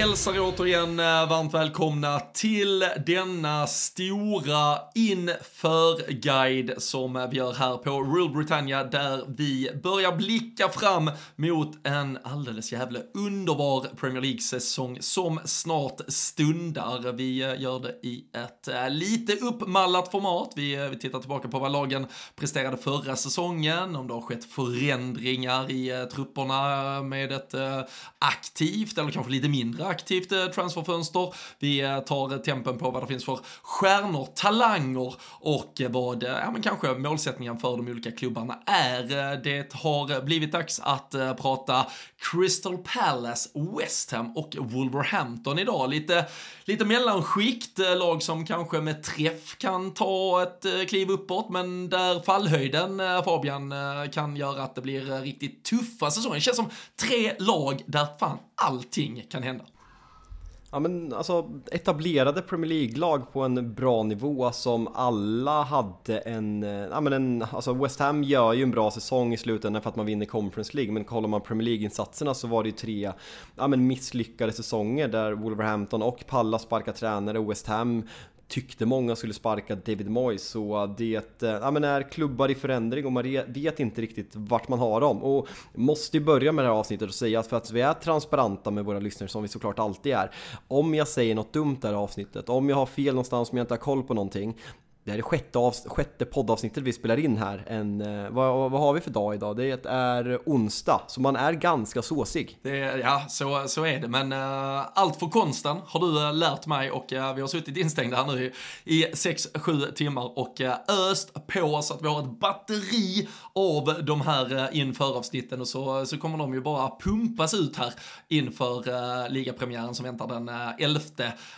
Hälsar återigen eh, varmt välkomna till denna stora inför-guide som vi gör här på Rule Britannia där vi börjar blicka fram mot en alldeles jävla underbar Premier League-säsong som snart stundar. Vi eh, gör det i ett eh, lite uppmallat format. Vi, vi tittar tillbaka på vad lagen presterade förra säsongen, om det har skett förändringar i trupperna med ett aktivt eller kanske lite mindre aktivt eh, transferfönster. Vi eh, tar eh, tempen på vad det finns för stjärnor, talanger och eh, vad, ja men kanske målsättningen för de olika klubbarna är. Det har blivit dags att prata Crystal Palace, West Ham och Wolverhampton idag. Lite, lite mellanskikt, lag som kanske med träff kan ta ett kliv uppåt, men där fallhöjden, Fabian, kan göra att det blir riktigt tuffa säsonger. Det känns som tre lag där fan allting kan hända. Ja men alltså etablerade Premier League-lag på en bra nivå som alla hade en, eh, ja men en, alltså West Ham gör ju en bra säsong i slutändan för att man vinner Conference League men kollar man Premier League-insatserna så var det ju tre, ja men misslyckade säsonger där Wolverhampton och Palla sparkar tränare och West Ham tyckte många skulle sparka David Moyes så det eh, ja, men är klubbar i förändring och man vet inte riktigt vart man har dem. Och måste ju börja med det här avsnittet och säga att för att vi är transparenta med våra lyssnare som vi såklart alltid är. Om jag säger något dumt det här avsnittet, om jag har fel någonstans, om jag inte har koll på någonting det här är sjätte, sjätte poddavsnittet vi spelar in här. En, eh, vad, vad har vi för dag idag? Det är onsdag, så man är ganska såsig. Det, ja, så, så är det. Men uh, allt för konsten har du uh, lärt mig och uh, vi har suttit instängda här nu i, 6-7 timmar och uh, öst på så att vi har ett batteri av de här uh, inför avsnitten och så, så kommer de ju bara pumpas ut här inför uh, ligapremiären som väntar den uh, 11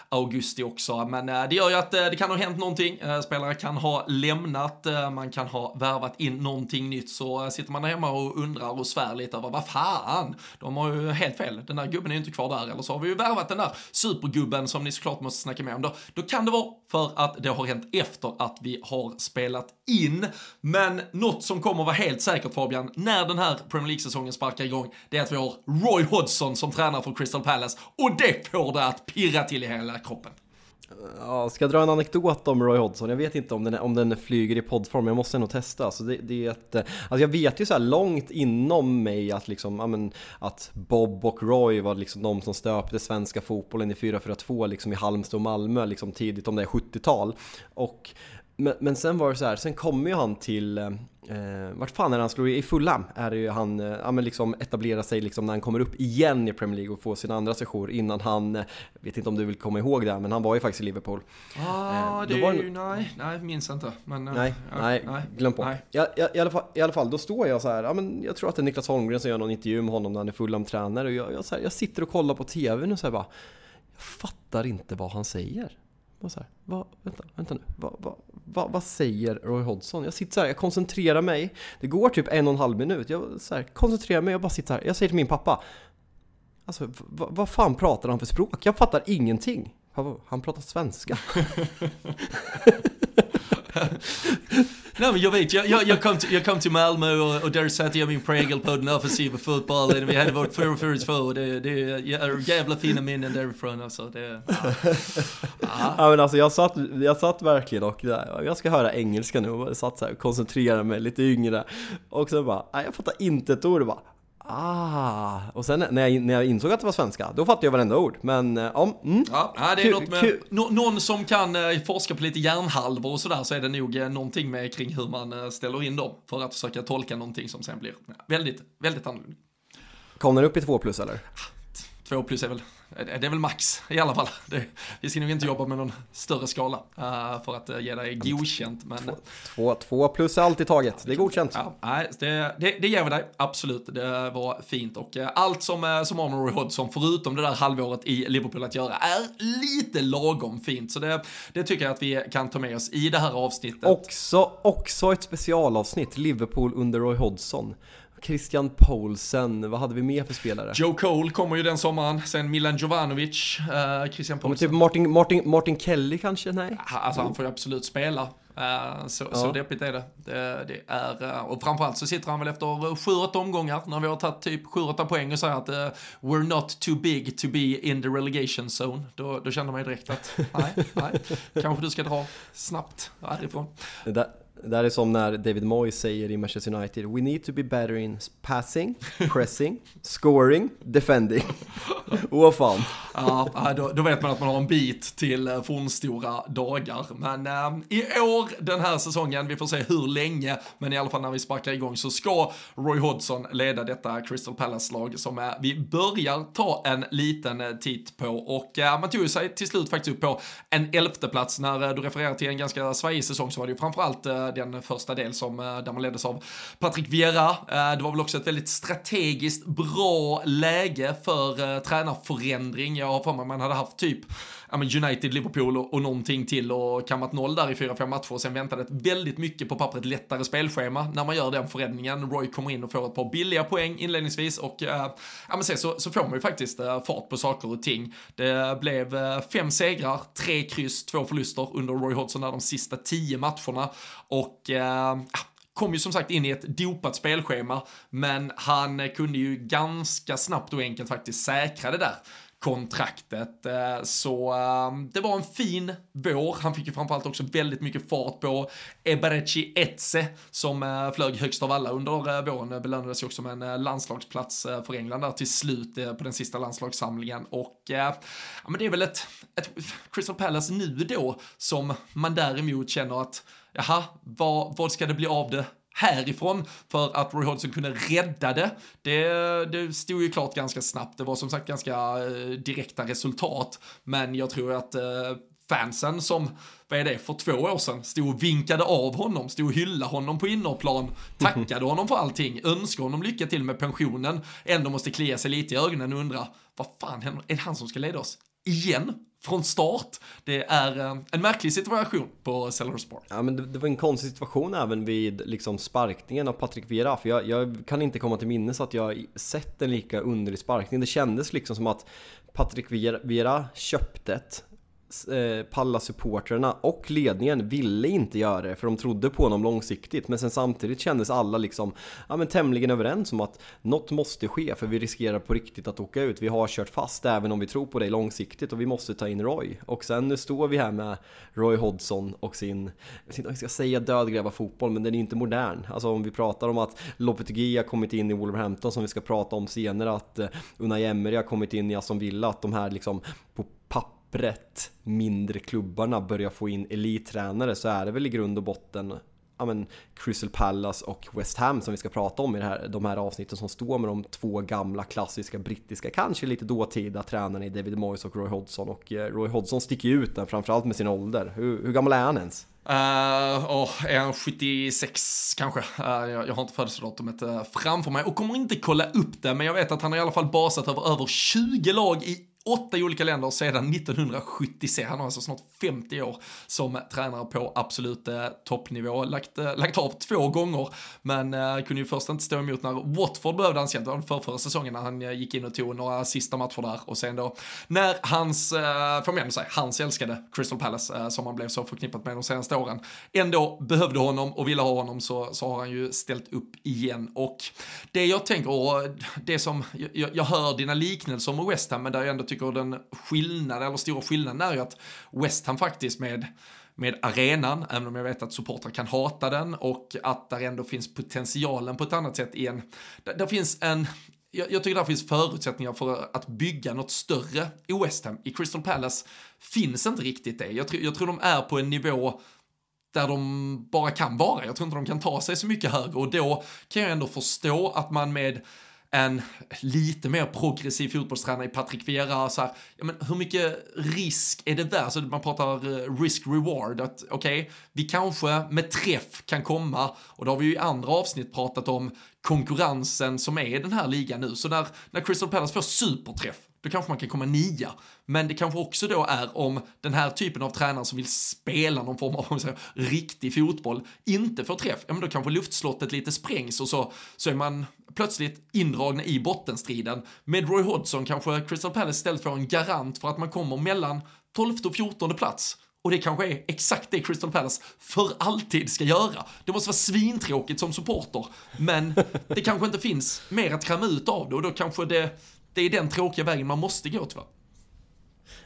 augusti också. Men uh, det gör ju att uh, det kan ha hänt någonting. Spelare kan ha lämnat, eh, man kan ha värvat in någonting nytt så eh, sitter man där hemma och undrar och svär lite över vad fan, de har ju helt fel. Den där gubben är ju inte kvar där eller så har vi ju värvat den där supergubben som ni såklart måste snacka med om. Då, då kan det vara för att det har hänt efter att vi har spelat in. Men något som kommer vara helt säkert Fabian, när den här Premier League-säsongen sparkar igång, det är att vi har Roy Hodgson som tränare för Crystal Palace och det får det att pirra till i hela kroppen. Ja, ska jag dra en anekdot om Roy Hodgson? Jag vet inte om den, om den flyger i poddform, jag måste nog testa. Alltså det, det är ett, eh, alltså jag vet ju så här långt inom mig att, liksom, amen, att Bob och Roy var liksom de som stöpte svenska fotbollen i 4-4-2 liksom i Halmstad och Malmö liksom tidigt, om det är 70-tal. Och men, men sen var det så här, sen kommer ju han till, eh, vart fan är han slår i? Fulham är det ju han, eh, ja men liksom etablerar sig liksom när han kommer upp igen i Premier League och får sin andra session innan han, eh, vet inte om du vill komma ihåg det, men han var ju faktiskt i Liverpool. Ah, Eh, det var är ju, nej, nej, minns inte. Men, eh, Nej, ja, nej, glöm på. nej. I, i, i, alla fall, I alla fall, då står jag så här, ja, men jag tror att det är Niklas Holmgren som gör någon intervju med honom när han är Fulham-tränare och jag, jag, här, jag sitter och kollar på TVn och så här bara, jag fattar inte vad han säger. Så här, vad, vänta, vänta nu, vad, va, va, vad säger Roy Hodgson? Jag sitter så här, jag koncentrerar mig, det går typ en och en halv minut, jag så här, koncentrerar mig, jag bara sitter här, jag säger till min pappa, Alltså vad fan pratar han för språk? Jag fattar ingenting han, han pratar svenska. Nej men jag vet, jag, jag, jag, kom, till, jag kom till Malmö och, och där satte jag min prägel på den offensiva fotbollen. Vi hade vårt 4-4-2 och det, det är jävla fina minnen därifrån alltså. Det, ja. ja men alltså jag satt, jag satt verkligen och jag ska höra engelska nu och satt så här och koncentrerade mig lite yngre. Och så bara, nej jag fattar inte ett ord bara. Ah, och sen när jag, när jag insåg att det var svenska, då fattade jag varenda ord. Men om... Eh, mm. Ja, det är något med, no, någon som kan eh, forska på lite hjärnhalvor och sådär så är det nog eh, någonting med kring hur man ställer in dem för att försöka tolka någonting som sen blir väldigt, väldigt annorlunda. Kom den upp i två plus eller? Två plus är väl det är väl max i alla fall. Det, vi ska nog inte jobba med någon större skala uh, för att uh, ge dig godkänt. Men... Två, två, två, plus är alltid taget, det är godkänt. Ja, nej, det, det, det ger vi dig, absolut. Det var fint och uh, allt som, som har med Roy Hodgson, förutom det där halvåret i Liverpool att göra, är lite lagom fint. Så det, det tycker jag att vi kan ta med oss i det här avsnittet. Också, också ett specialavsnitt, Liverpool under Roy Hodgson. Christian Poulsen, vad hade vi mer för spelare? Joe Cole kommer ju den sommaren, sen Milan Jovanovic, uh, Christian Poulsen. typ Martin, Martin, Martin Kelly kanske? Nej? Alltså han får ju absolut spela. Uh, så, ja. så deppigt är det. det, det är, uh, och framförallt så sitter han väl efter 7-8 omgångar när vi har tagit typ 7-8 poäng och säger att uh, we're not too big to be in the relegation zone. Då, då känner man ju direkt att nej, nej, kanske du ska dra snabbt härifrån. Det där, det här är som när David Moyes säger i Manchester United We need to be better in passing, pressing, scoring, defending. Åh fan. Ja, då, då, vet man att man har en bit till eh, fornstora dagar. Men äh, i år, den här säsongen, vi får se hur länge, men i alla fall när vi sparkar igång så ska Roy Hodgson leda detta Crystal Palace-lag som äh, vi börjar ta en liten titt på. Och äh, man tog sig till slut faktiskt upp på en elfte plats när du refererar till en ganska svajig säsong så var det ju framförallt Eh, den första del som, eh, där man leddes av Patrick Vieira. Eh, det var väl också ett väldigt strategiskt bra läge för tränarförändring. Jag har för mig man hade haft typ United, Liverpool och, och någonting till och kammat noll där i fyra, fem matcher och sen väntade ett väldigt mycket på pappret lättare spelschema när man gör den förändringen. Roy kommer in och får ett par billiga poäng inledningsvis och äh, ja men sen så, så får man ju faktiskt äh, fart på saker och ting. Det blev äh, fem segrar, tre kryss, två förluster under Roy Hodgson där de sista tio matcherna och kom ju som sagt in i ett dopat spelschema, men han kunde ju ganska snabbt och enkelt faktiskt säkra det där kontraktet. Eh, så ehm, det var en fin vår. Han fick ju framförallt också väldigt mycket fart på Eberechi Etze som eh, flög högst av alla under eh, våren. Belönades ju också med en landslagsplats för England där till slut på den sista landslagssamlingen. Och ja, men det är väl ett, ett Crystal Palace nu då som man däremot känner att jaha, vad, vad ska det bli av det härifrån för att Roy Hodgson kunde rädda det. det. Det stod ju klart ganska snabbt. Det var som sagt ganska eh, direkta resultat. Men jag tror att eh, fansen som, vad är det, för två år sedan stod och vinkade av honom, stod och hyllade honom på innerplan, tackade honom för allting, önskade honom lycka till med pensionen, ändå måste klia sig lite i ögonen och undra, vad fan händer, är det han som ska leda oss? Igen? Från start. Det är eh, en märklig situation på Sellers Park. Ja, men det, det, var en konstig situation även vid liksom sparkningen av Patrick Vieira. För jag, jag kan inte komma till minnes att jag sett en lika underlig sparkning. Det kändes liksom som att Patrick Vieira köptet Eh, Pallas-supportrarna och ledningen ville inte göra det för de trodde på honom långsiktigt men sen samtidigt kändes alla liksom ja, men tämligen överens om att något måste ske för vi riskerar på riktigt att åka ut. Vi har kört fast även om vi tror på dig långsiktigt och vi måste ta in Roy. Och sen nu står vi här med Roy Hodgson och sin, jag vet inte om jag ska säga dödgräva fotboll men den är inte modern. Alltså om vi pratar om att Lopetegui har kommit in i Wolverhampton som vi ska prata om senare, att eh, Unai Emery har kommit in i Aston Villa, att de här liksom på papper pappret mindre klubbarna börjar få in elittränare så är det väl i grund och botten ja, men Crystal Palace och West Ham som vi ska prata om i det här, de här avsnitten som står med de två gamla klassiska brittiska, kanske lite dåtida tränarna i David Moyes och Roy Hodgson. Och eh, Roy Hodgson sticker ju ut där, framförallt med sin ålder. Hur, hur gammal är han ens? Uh, oh, är han 76 kanske? Uh, jag, jag har inte födelsedatumet uh, framför mig och kommer inte kolla upp det, men jag vet att han har i alla fall basat över över 20 lag i åtta olika länder sedan 1976. Han har alltså snart 50 år som tränare på absolut eh, toppnivå. Lagt, eh, lagt av två gånger, men eh, kunde ju först inte stå emot när Watford behövde hans hjälp. Det var för förra säsongen när han eh, gick in och tog några sista matcher där och sen då när hans, eh, får man ändå säga, hans älskade Crystal Palace, eh, som han blev så förknippat med de senaste åren, ändå behövde honom och ville ha honom så, så har han ju ställt upp igen. Och det jag tänker, och det som, jag, jag hör dina liknelser med West Ham, men där jag ändå tycker den skillnaden, eller stora skillnaden är ju att West Ham faktiskt med med arenan, även om jag vet att supportrar kan hata den och att där ändå finns potentialen på ett annat sätt i en, där, där finns en, jag, jag tycker där finns förutsättningar för att bygga något större i West Ham. I Crystal Palace finns inte riktigt det. Jag, jag tror de är på en nivå där de bara kan vara. Jag tror inte de kan ta sig så mycket högre och då kan jag ändå förstå att man med en lite mer progressiv fotbollstränare i Patrick Vieira, så här, ja, men hur mycket risk är det där? Så man pratar eh, risk-reward, att okej, okay, vi kanske med träff kan komma, och då har vi ju i andra avsnitt pratat om konkurrensen som är i den här ligan nu, så när, när Crystal Palace får superträff, då kanske man kan komma nia. Men det kanske också då är om den här typen av tränare som vill spela någon form av säga, riktig fotboll inte får träff, ja men då kanske luftslottet lite sprängs och så, så är man plötsligt indragna i bottenstriden. Med Roy Hodgson kanske Crystal Palace istället får en garant för att man kommer mellan 12 och 14 plats. Och det kanske är exakt det Crystal Palace för alltid ska göra. Det måste vara svintråkigt som supporter, men det kanske inte finns mer att kräma ut av det och då kanske det det är den tråkiga vägen man måste gå tyvärr.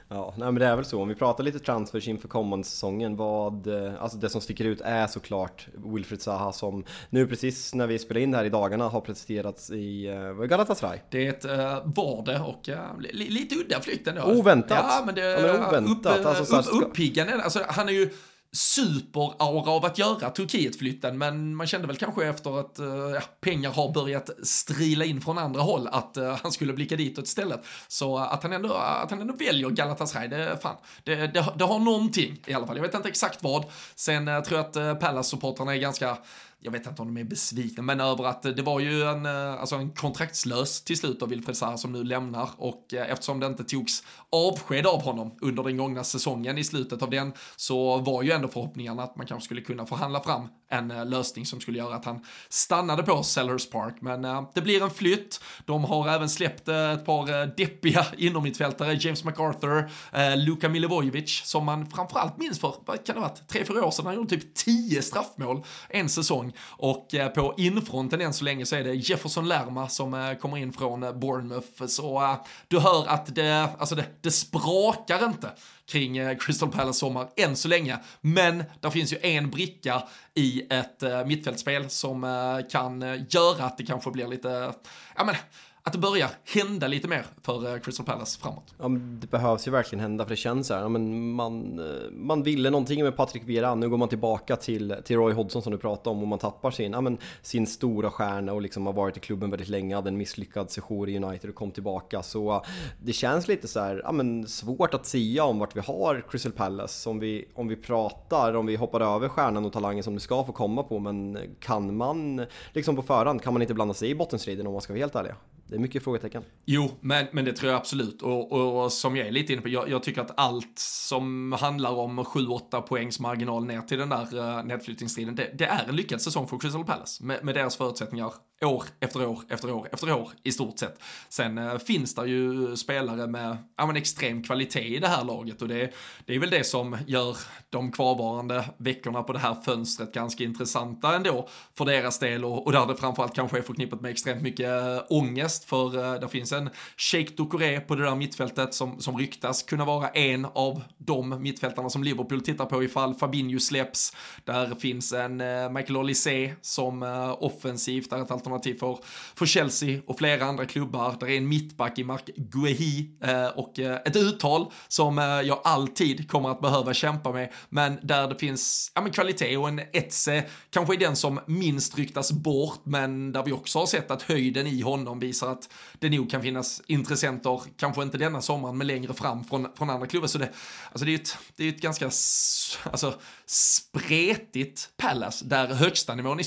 Ja, nej men det är väl så. Om vi pratar lite transfers inför kommande säsongen, vad, eh, alltså det som sticker ut är såklart Wilfred Zaha som nu precis när vi spelar in här i dagarna har presterats i uh, Galatasaray. Det uh, var det och uh, lite udda flykt ändå. Oväntat! Ja, men det, ja, men oväntat. Upp, alltså, upp, uppiggande, alltså han är ju superaura av att göra Turkietflytten men man kände väl kanske efter att eh, ja, pengar har börjat strila in från andra håll att uh, han skulle blicka ditåt istället. Så att, han ändå, att han ändå väljer Galatasaray, det, fan, det, det, det, har någonting i alla fall. Jag vet inte exakt vad. Sen eh, tror jag att Palace-supportrarna är ganska jag vet inte om de är besvikna, men över att eh, det var ju en, eh, alltså en kontraktslös till slut av Wilfred Zaha som nu lämnar och eh, eftersom det inte togs avsked av honom under den gångna säsongen i slutet av den så var ju ändå förhoppningarna att man kanske skulle kunna förhandla fram en eh, lösning som skulle göra att han stannade på Sellers Park. Men eh, det blir en flytt. De har även släppt eh, ett par deppiga innermittfältare, James MacArthur, Luka Milivojevic, som man framförallt minns för, vad kan det ha varit, tre, fyra år sedan, han gjorde typ tio straffmål en säsong. Och på infronten än så länge så är det Jefferson Lerma som kommer in från Bournemouth. Så du hör att det, alltså det, det sprakar inte kring eh, Crystal Palace sommar än så länge. Men där finns ju en bricka i ett eh, mittfältspel som eh, kan göra att det kanske blir lite, ja men att det börjar hända lite mer för eh, Crystal Palace framåt. Ja, det behövs ju verkligen hända för det känns så här, ja, men man, eh, man ville någonting med Patrick Vieira, nu går man tillbaka till, till Roy Hodgson som du pratade om och man tappar sin, ja, men, sin stora stjärna och liksom har varit i klubben väldigt länge, hade en misslyckad sejour i United och kom tillbaka. Så eh, det känns lite så här, ja, men, svårt att säga om vart vi har Crystal Palace. Om vi, om vi pratar, om vi hoppar över stjärnan och talangen som det ska få komma på, men kan man liksom på förhand, kan man inte blanda sig i bottenstriden om man ska vara helt ärlig? Det är mycket frågetecken. Jo, men, men det tror jag absolut. Och, och, och som jag är lite inne på, jag, jag, tycker att allt som handlar om 7-8 poängs marginal ner till den där uh, nedflyttningsstriden, det, det, är en lyckad säsong för Crystal Palace med, med deras förutsättningar år efter år efter år efter år i stort sett. Sen eh, finns det ju spelare med ja, men extrem kvalitet i det här laget och det, det är väl det som gör de kvarvarande veckorna på det här fönstret ganska intressanta ändå för deras del och, och där det framförallt kanske är förknippat med extremt mycket eh, ångest för eh, det finns en Sheikh Doucouré på det där mittfältet som, som ryktas kunna vara en av de mittfältarna som Liverpool tittar på ifall Fabinho släpps. Där finns en eh, Michael Olise som eh, offensivt är ett alternativ för, för Chelsea och flera andra klubbar. Där är en mittback i Mark Guehi eh, och eh, ett uttal som eh, jag alltid kommer att behöva kämpa med, men där det finns ja, men kvalitet och en Etze kanske är den som minst ryktas bort, men där vi också har sett att höjden i honom visar att det nog kan finnas intressenter, kanske inte denna sommaren, men längre fram från, från andra klubbar. Så det, alltså det är ett, det är ett ganska alltså, spretigt Palace där högsta nivån är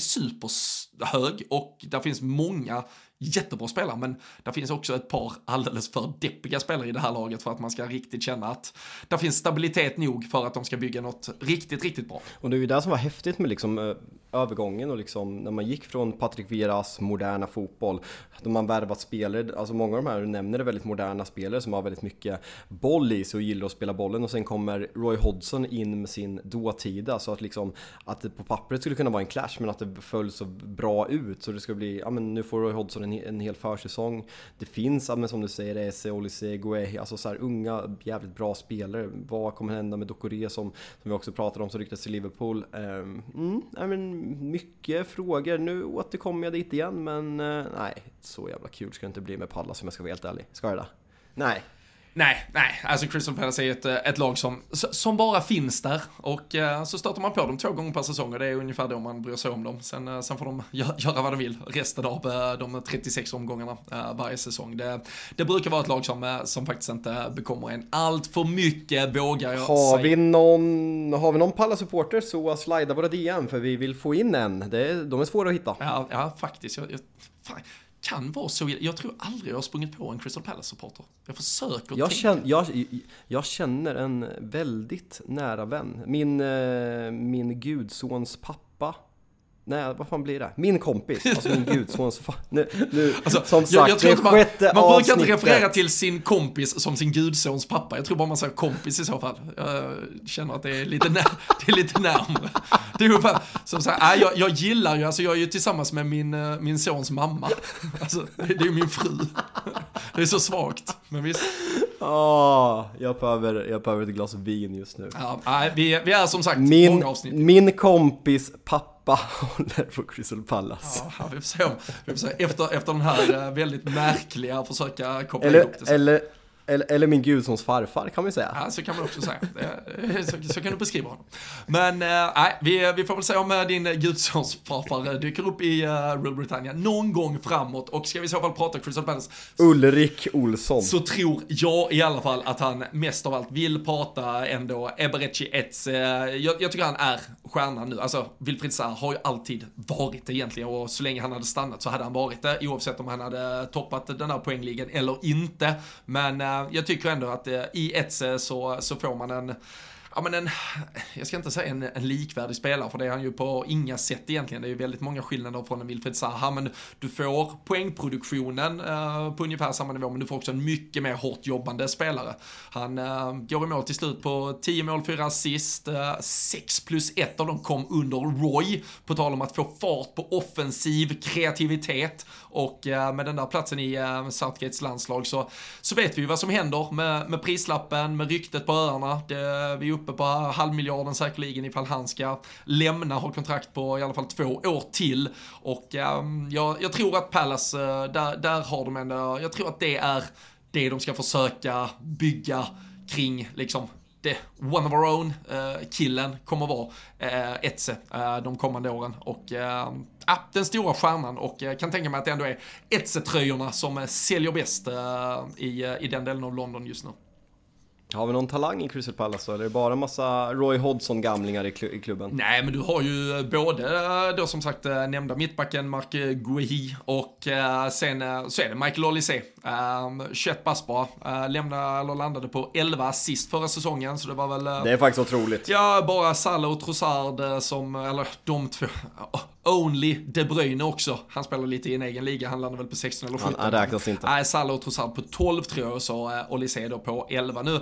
hög och där finns många jättebra spelare, men där finns också ett par alldeles för deppiga spelare i det här laget för att man ska riktigt känna att där finns stabilitet nog för att de ska bygga något riktigt, riktigt bra. Och det är ju det som var häftigt med liksom eh, övergången och liksom när man gick från Patrik Vieras moderna fotboll, då man värvat spelare, alltså många av de här du nämner är väldigt moderna spelare som har väldigt mycket boll i sig och gillar att spela bollen och sen kommer Roy Hodgson in med sin dåtida så att liksom att det på pappret skulle kunna vara en clash men att det föll så bra ut så det ska bli, ja men nu får Roy Hodgson en, en hel försäsong. Det finns, ja, men som du säger, Ese, Olise, Guehi, alltså så här unga jävligt bra spelare. Vad kommer hända med Dokore som, som vi också pratade om som ryktas till Liverpool? Um, mm, I mean, mycket frågor. Nu återkommer jag dit igen men eh, nej, så jävla kul ska det inte bli med Pallas om jag ska vara helt ärlig. Ska det? Nej. Nej, nej, alltså Crystal Palace är ett, eh, ett lag som, som bara finns där och uh, så stöter man på dem två gånger per säsong och det är ungefär då man bryr sig om dem. Sen, uh, sen får de göra vad de vill resten av de 36 omgångarna varje säsong. Det, det brukar vara ett lag som, som faktiskt inte bekommer en allt för mycket, vågar jag har säga. Vi någon, har vi någon Palace-supporter så slida våra DM för vi vill få in en. Det, de är svåra att hitta. Ja, ja faktiskt. Jag, jag, kan vara så Jag tror aldrig jag har sprungit på en Crystal Palace-supporter. Jag försöker jag känner, jag, jag, känner en väldigt nära vän. Min, eh, min gudsons pappa Nej, vad fan blir det? Min kompis, alltså min gudsons nu, nu, alltså, som sagt, jag, jag tror det man, sjätte Man brukar inte referera till sin kompis som sin gudsons pappa. Jag tror bara man säger kompis i så fall. Jag känner att det är lite, när, det är lite närmare. Det är ungefär som så här, jag, jag gillar ju, alltså jag är ju tillsammans med min, eh, min sons mamma. Alltså, det, det är ju min fru. Det är så svagt, men visst. Oh, jag, behöver, jag behöver ett glas vin just nu. Ja, nej, vi, vi är som sagt min, många avsnitt. Min kompis pappa håller på Crystal Palace. Ja, vi får se, om, vi får se. Efter, efter den här eh, väldigt märkliga försöka koppla eller, ihop det. Eller, eller, eller min gudsons farfar kan man säga. Ja, så kan man också säga. Så, så kan du beskriva honom. Men äh, vi, vi får väl se om eh, din gudsons farfar dyker upp i Real Britannia någon gång framåt. Och ska vi i så fall prata Crystal Palace. Ulrik Olsson. Så tror jag i alla fall att han mest av allt vill prata ändå Eberechi Etze. Jag, jag tycker han är stjärnan nu. Alltså, Wilfried Zaha har ju alltid varit det egentligen och så länge han hade stannat så hade han varit det oavsett om han hade toppat den här poängligan eller inte. Men jag tycker ändå att eh, i Etze så, så får man en ja men en, jag ska inte säga en, en, likvärdig spelare för det är han ju på inga sätt egentligen. Det är ju väldigt många skillnader från en Wilfred Zaha men du får poängproduktionen eh, på ungefär samma nivå men du får också en mycket mer hårt jobbande spelare. Han eh, går i mål till slut på 10 mål, 4 assist, eh, uh, 6 plus 1 av dem kom under Roy. På tal om att få fart på offensiv kreativitet och eh, med den där platsen i eh, Southgates landslag så, så vet vi ju vad som händer med, med prislappen, med ryktet på öarna. Det, vi uppe på halvmiljarden säkerligen ifall han ska lämna, ha kontrakt på i alla fall två år till. Och ehm, jag, jag, tror att Palace, eh, där, där har de ändå, jag tror att det är det de ska försöka bygga kring liksom det one of our own uh, killen kommer vara uh, Etze uh, de kommande åren och ehm, uh, den stora stjärnan och uh, kan tänka mig att det ändå är Etze-tröjorna som säljer bäst i, i den delen av London just nu. Har vi någon talang i Crystal Palace då? Eller är det bara massa Roy Hodgson-gamlingar i, i, klubben? Nej, men du har ju både då som sagt eh, nämnda mittbacken Mark Guehi och eh, sen eh, så är det Michael Olise. 21 bass bara. Lämnade, eller landade på 11 assist förra säsongen, så det var väl... Det är faktiskt otroligt. Ja, bara Salah och Trossard som, eller de två, Only De Bruyne också. Han spelar lite i en egen liga, han landar väl på 16 eller 17. Han, räknas inte. Nej, Salah och Trossard på 12 tror jag, och så uh, Olise då på 11. Nu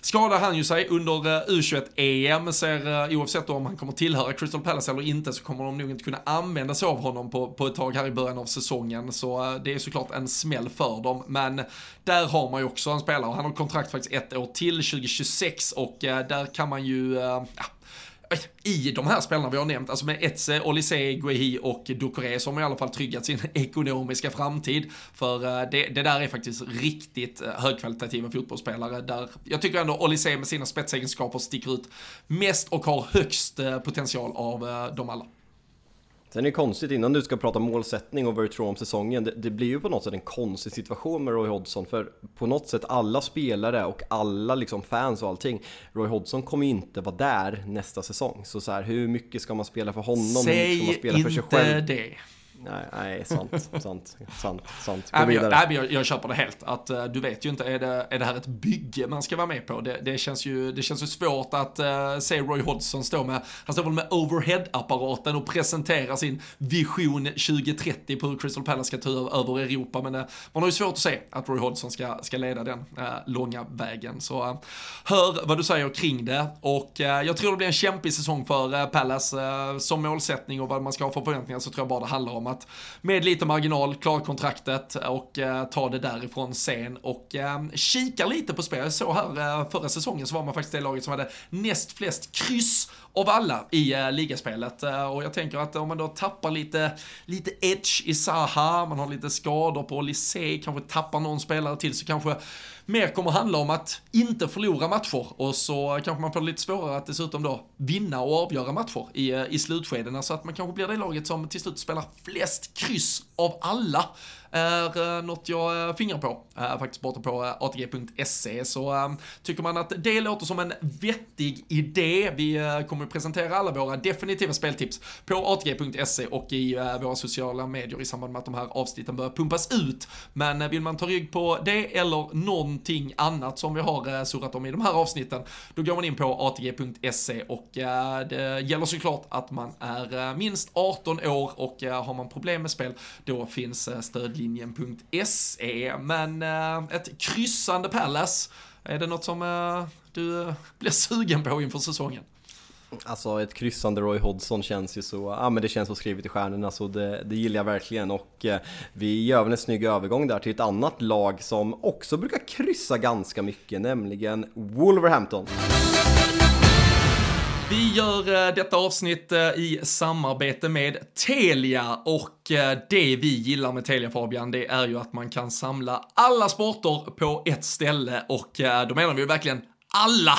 skadar han ju sig under uh, U21-EM, ser uh, oavsett om han kommer tillhöra Crystal Palace eller inte så kommer de nog inte kunna använda sig av honom på, på ett tag här i början av säsongen. Så det är såklart en smäll för dem. Men där har man ju också en spelare, han har kontrakt faktiskt ett år till, 2026 och där kan man ju, ja, i de här spelarna vi har nämnt, alltså med Etze, Olise, Guehi och Ducoré som i alla fall tryggat sin ekonomiska framtid. För eh, det, det där är faktiskt riktigt eh, högkvalitativa fotbollsspelare där jag tycker ändå Olise med sina spetsegenskaper sticker ut mest och har högst eh, potential av dem alla. Sen är det konstigt, innan du ska prata målsättning och vad du tror om säsongen, det, det, blir ju på något sätt en konstig situation med Roy Hodgson, för på något sätt alla spelare och alla liksom fans och allting, Roy Hodgson kommer ju inte vara där nästa säsong. Så, så här, hur mycket ska man spela för honom? Säg hur mycket ska man spela för sig själv? det. Nej, nej, sant, sant, sant, sant. Gå. Nej, jag, jag köper det helt. Att uh, du vet ju inte, är det, är det här ett bygge man ska vara med på? Det, det, känns, ju, det känns ju svårt att uh, se Roy Hodgson stå med, han står väl med overhead-apparaten och presentera sin vision 2030 på hur Crystal Palace ska ta över Europa. Men uh, man har ju svårt att se att Roy Hodgson ska, ska leda den långa vägen. Så hör vad du säger kring det. Och jag tror det blir en kämpig säsong för Palace som målsättning och vad man ska ha för förväntningar så tror jag bara det handlar om att med lite marginal klara kontraktet och eh, ta det därifrån sen och eh, kika lite på spel. Jag såg här eh, förra säsongen så var man faktiskt det laget som hade näst flest kryss av alla i eh, ligaspelet. Eh, och jag tänker att om man då tappar lite, lite edge i Saha, man har lite skador på Lisey, kanske tappar någon spelare till så kanske mer kommer handla om att inte förlora matcher. Och så kanske man får lite svårare att dessutom då vinna och avgöra matcher i, eh, i slutskedena så att man kanske blir det laget som till slut spelar flest kryss av alla är eh, något jag eh, fingrar på, eh, faktiskt borta på ATG.se. Så tycker man att det låter som en vettig idé, vi kommer att presentera alla våra definitiva speltips på ATG.se och i våra sociala medier i samband med att de här avsnitten börjar pumpas ut. Men vill man ta rygg på det eller någonting annat som vi har surrat om i de här avsnitten, då går man in på ATG.se och det gäller såklart att man är minst 18 år och har man problem med spel, då finns stöd stödlinjen.se. Men eh, ett kryssande Palace, är det något som eh, du eh, blir sugen på inför säsongen? Alltså ett kryssande Roy Hodgson känns ju så, ja men det känns så skrivet i stjärnorna så det, det gillar jag verkligen och eh, vi gör väl en snygg övergång där till ett annat lag som också brukar kryssa ganska mycket, nämligen Wolverhampton. Vi gör eh, detta avsnitt eh, i samarbete med Telia. Och eh, det vi gillar med Telia Fabian, det är ju att man kan samla alla sporter på ett ställe. Och då menar vi verkligen alla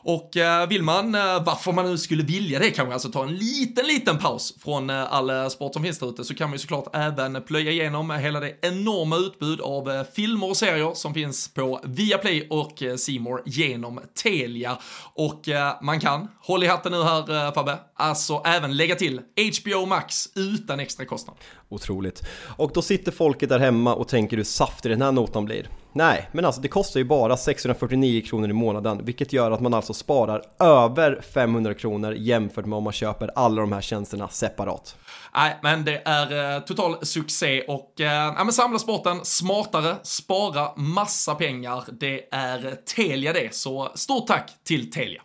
Och eh, vill man, eh, varför man nu skulle vilja det kanske, alltså ta en liten, liten paus från eh, all sport som finns där ute så kan man ju såklart även plöja igenom hela det enorma utbud av filmer och serier som finns på Viaplay och Simor genom Telia. Och man kan, håll i hatten nu här Fabbe, alltså även lägga till HBO Max utan extra kostnad. Otroligt. Och då sitter folket där hemma och tänker hur saftig den här notan blir. Nej, men alltså det kostar ju bara 649 kronor i månaden, vilket gör att man alltså sparar över 500 kronor jämfört med om man köper alla de här tjänsterna separat. Nej, men det är eh, total succé och eh, ja, men samla sporten smartare, spara massa pengar. Det är Telia det, så stort tack till Telia.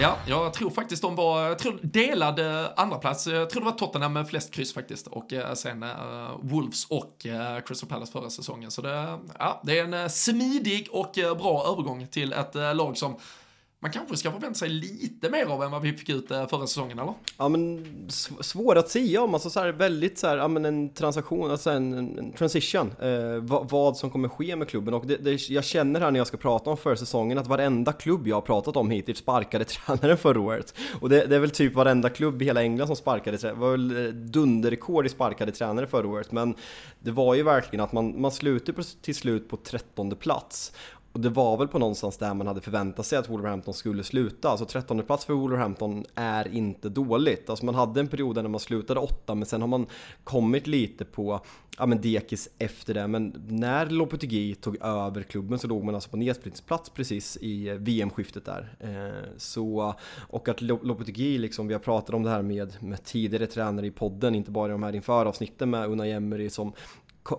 Ja, jag tror faktiskt de var, jag tror delade andra plats. Jag tror det var Tottenham med flest kryss faktiskt och eh, sen uh, Wolves och uh, Crystal Palace förra säsongen. Så det, ja, det är en smidig och bra övergång till ett lag som man kanske ska förvänta sig lite mer av än vad vi fick ut eh, förra säsongen, eller? Ja, men svår att säga om, alltså så här, väldigt så här, ja men en transaktion, alltså en, en transition, eh, vad, vad, som kommer ske med klubben och det, det, jag känner här när jag ska prata om förra säsongen att varenda klubb jag har pratat om hittills sparkade tränaren förra året. Och det, det, är väl typ varenda klubb i hela England som sparkade tränare, det var väl eh, dunderrekord i sparkade tränare förra året, men det var ju verkligen att man, man slutade till slut på trettonde plats. Och det var väl på någonstans där man hade förväntat sig att Wolverhampton skulle sluta. Alltså 13 plats för Wolverhampton är inte dåligt. Alltså man hade en period där man slutade åtta men sen har man kommit lite på ja, men dekis efter det. Men när Lopetegui tog över klubben så låg man alltså på nedsprintsplats precis i eh, VM-skiftet där. Eh, så, och att Lopetegui, liksom, vi har pratat om det här med, med tidigare tränare i podden, inte bara i de här inför avsnitten med Unai Emery som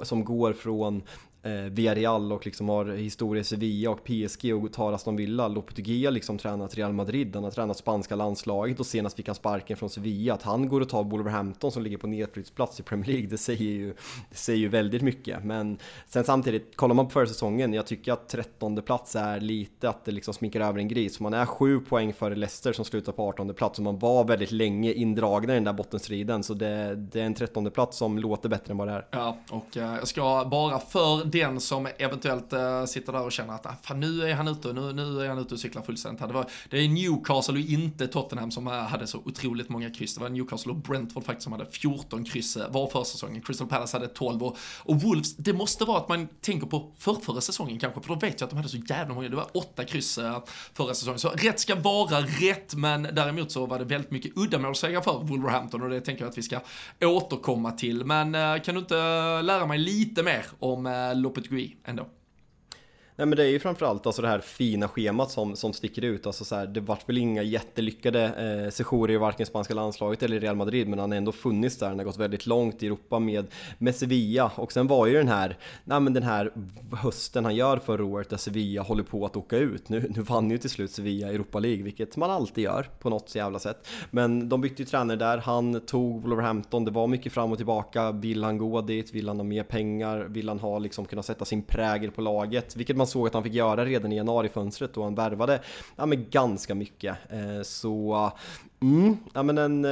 som går från eh, Villarreal och liksom har historia i Sevilla och PSG och tar Aston Villa. Lopetegui har liksom tränat Real Madrid, han har tränat spanska landslaget och senast fick han sparken från Sevilla. Att han går och tar Wolverhampton som ligger på nedflyttsplats i Premier League, det säger ju, det säger ju väldigt mycket. Men sen samtidigt, kollar man på förra säsongen, jag tycker att 13 plats är lite att det liksom sminkar över en gris. Man är sju poäng före Leicester som slutar på 18 plats och man var väldigt länge indragna i den där bottenstriden. Så det, det är en 13 plats som låter bättre än vad det är. Ja, och eh, jag ska bara för den som eventuellt äh, sitter där och känner att ah, fan, nu är han ute, nu, nu är han ute och cyklar fullständigt. Det, var, det är Newcastle och inte Tottenham som eh, hade så otroligt många kryss. Det var Newcastle och Brentford faktiskt som hade 14 kryss eh, var för säsongen. Crystal Palace hade 12 och, och Wolves, det måste vara att man tänker på förrförra säsongen kanske, för då vet jag att de hade så jävla många, det var åtta kryss förra säsongen. Så rätt ska vara rätt, men däremot så var det väldigt mycket uddamålssegrar för Wolverhampton och det tänker jag att vi ska återkomma till. Men kan du inte lära mig lite mer om Lopetegui ändå? Nej men det är ju framförallt alltså det här fina schemat som, som sticker ut. Alltså så här, det vart väl inga jättelyckade eh, sessioner i varken spanska landslaget eller Real Madrid, men han har ändå funnits där. Han har gått väldigt långt i Europa med, med Sevilla. Och sen var ju den här, nej men den här hösten han gör förra året där Sevilla håller på att åka ut. Nu, nu vann ju till slut Sevilla Europa League, vilket man alltid gör på något jävla sätt. Men de bytte ju tränare där, han tog Wolverhampton, det var mycket fram och tillbaka. Vill han gå dit? Vill han ha mer pengar? Vill han ha liksom kunna sätta sin prägel på laget? Vilket man såg att han fick göra redan i januarifönstret då han värvade ja, men ganska mycket. Eh, så Mm, ja men en eh,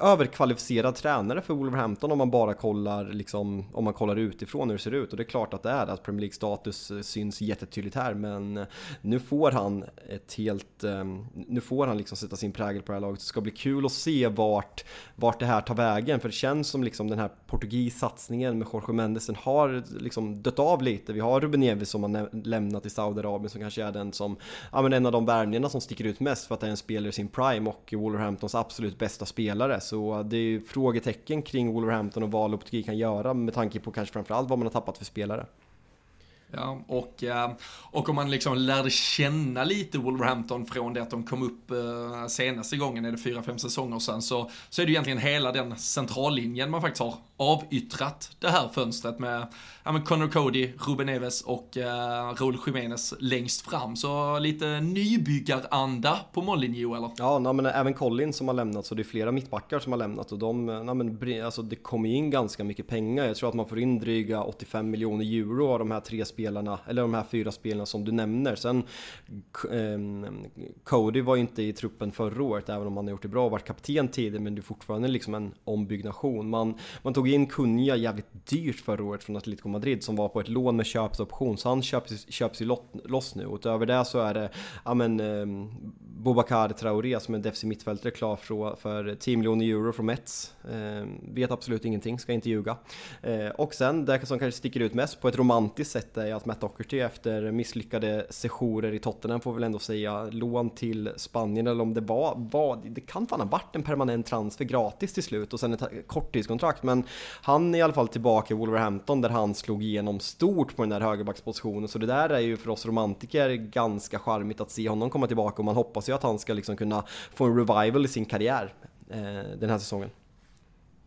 överkvalificerad tränare för Wolverhampton om man bara kollar liksom, om man kollar utifrån hur det ser ut. Och det är klart att det är att Premier League-status eh, syns jättetydligt här, men eh, nu får han ett helt, ehm, nu får han liksom sätta sin prägel på det här laget. Det ska bli kul att se vart, vart det här tar vägen, för det känns som liksom den här portugis-satsningen med Jorge Mendes, den har liksom dött av lite. Vi har Ruben Neves som har lämnat i Saudiarabien som kanske är den som, ja men en av de värvningarna som sticker ut mest för att det är en spelare i sin prime och Wolverhamptons absolut bästa spelare. Så det är ju frågetecken kring Wolverhampton och vad Lopetegui kan göra med tanke på kanske framförallt vad man har tappat för spelare. Ja, och, eh, och om man liksom lärde känna lite Wolverhampton från det att de kom upp eh, senaste gången, är det fyra, fem säsonger sedan, så, så är det egentligen hela den centrallinjen man faktiskt har avyttrat det här fönstret med, ja men Connor Cody, Ruben Neves och eh, Raúl Jiménez längst fram. Så lite nybyggaranda på Molineux eller? Ja, nej, men även Collin som har lämnat, så det är flera mittbackar som har lämnat och de, eh, nej, men, alltså, det kommer in ganska mycket pengar. Jag tror att man får in dryga 85 miljoner euro av de här tre spelarna, eller de här fyra spelarna som du nämner. Sen eh, Cody var ju inte i truppen förra året, även om han har gjort det bra och varit kapten tidigare, men det är fortfarande liksom en ombyggnation. Man, man tog Tog in Kunja jävligt dyrt förra året från Atletico Madrid som var på ett lån med köpsoption, så han köps, köps ju loss nu. Utöver det så är det, ja men, eh, Bobakar Traoré som är defensiv mittfältare klar för, för 10 miljoner euro från Mets. Eh, vet absolut ingenting, ska inte ljuga. Eh, och sen, det som kanske sticker ut mest på ett romantiskt sätt är att Matt Docherty efter misslyckade sessioner i Tottenham får väl ändå säga lån till Spanien eller om det var, var det kan fan ha varit en permanent transfer gratis till slut och sen ett korttidskontrakt men han är i alla fall tillbaka i Wolverhampton där han slog igenom stort på den där högerbackspositionen så det där är ju för oss romantiker ganska charmigt att se honom komma tillbaka och man hoppas ju att han ska liksom kunna få en revival i sin karriär eh, den här säsongen.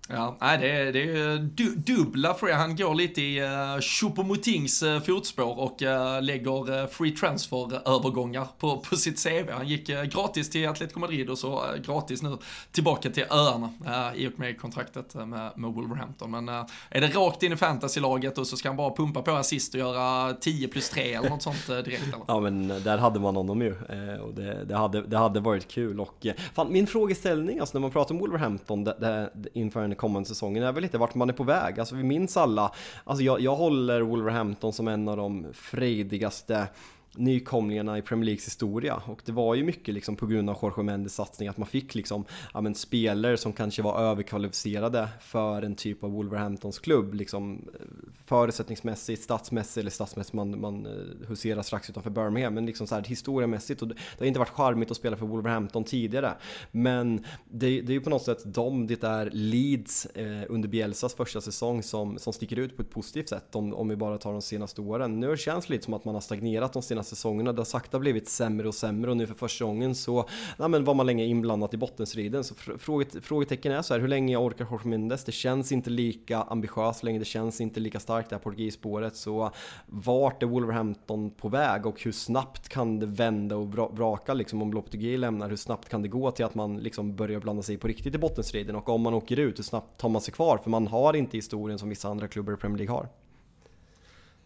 Ja, nej, det, är, det är du, dubbla free. Han går lite i uh, Choupo-Motings uh, fotspår och uh, lägger uh, free transfer-övergångar på, på sitt CV. Han gick uh, gratis till Atletico Madrid och så uh, gratis nu tillbaka till öarna uh, i och med kontraktet med, med Wolverhampton. Men är det rakt in i fantasy-laget och så ska han bara pumpa på assist och göra 10 plus 3 eller något sånt direkt eller? Ja men där hade man honom ju och det, det, hade, det hade varit kul och fan, min frågeställning alltså när man pratar om Wolverhampton det, det, inför en kommande säsongen är väl lite vart man är på väg. Alltså vi minns alla, alltså jag, jag håller Wolverhampton som en av de frejdigaste nykomlingarna i Premier Leagues historia. Och det var ju mycket liksom på grund av Jorge Mendes satsning att man fick liksom ja, men spelare som kanske var överkvalificerade för en typ av Wolverhamptons klubb liksom eh, förutsättningsmässigt, statsmässigt eller statsmässigt man, man eh, huserar strax utanför Birmingham. Men liksom så här historiemässigt och det, det har inte varit charmigt att spela för Wolverhampton tidigare. Men det, det är ju på något sätt de, det är Leeds eh, under Bielsas första säsong som, som sticker ut på ett positivt sätt om, om vi bara tar de senaste åren. Nu känns det lite som att man har stagnerat de senaste säsongerna. Det har sakta blivit sämre och sämre och nu för första gången så ja, men var man länge inblandat i bottenstriden. Så fråget, frågetecken är så här, hur länge orkar Jorge Mendes? Det känns inte lika ambitiöst längre, det känns inte lika starkt det här portugisspåret. Så vart är Wolverhampton på väg och hur snabbt kan det vända och braka liksom om Lopetegui lämnar? Hur snabbt kan det gå till att man liksom börjar blanda sig på riktigt i bottenstriden? Och om man åker ut, hur snabbt tar man sig kvar? För man har inte historien som vissa andra klubbar i Premier League har.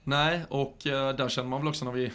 Nej, och eh, där känner man väl också när vi,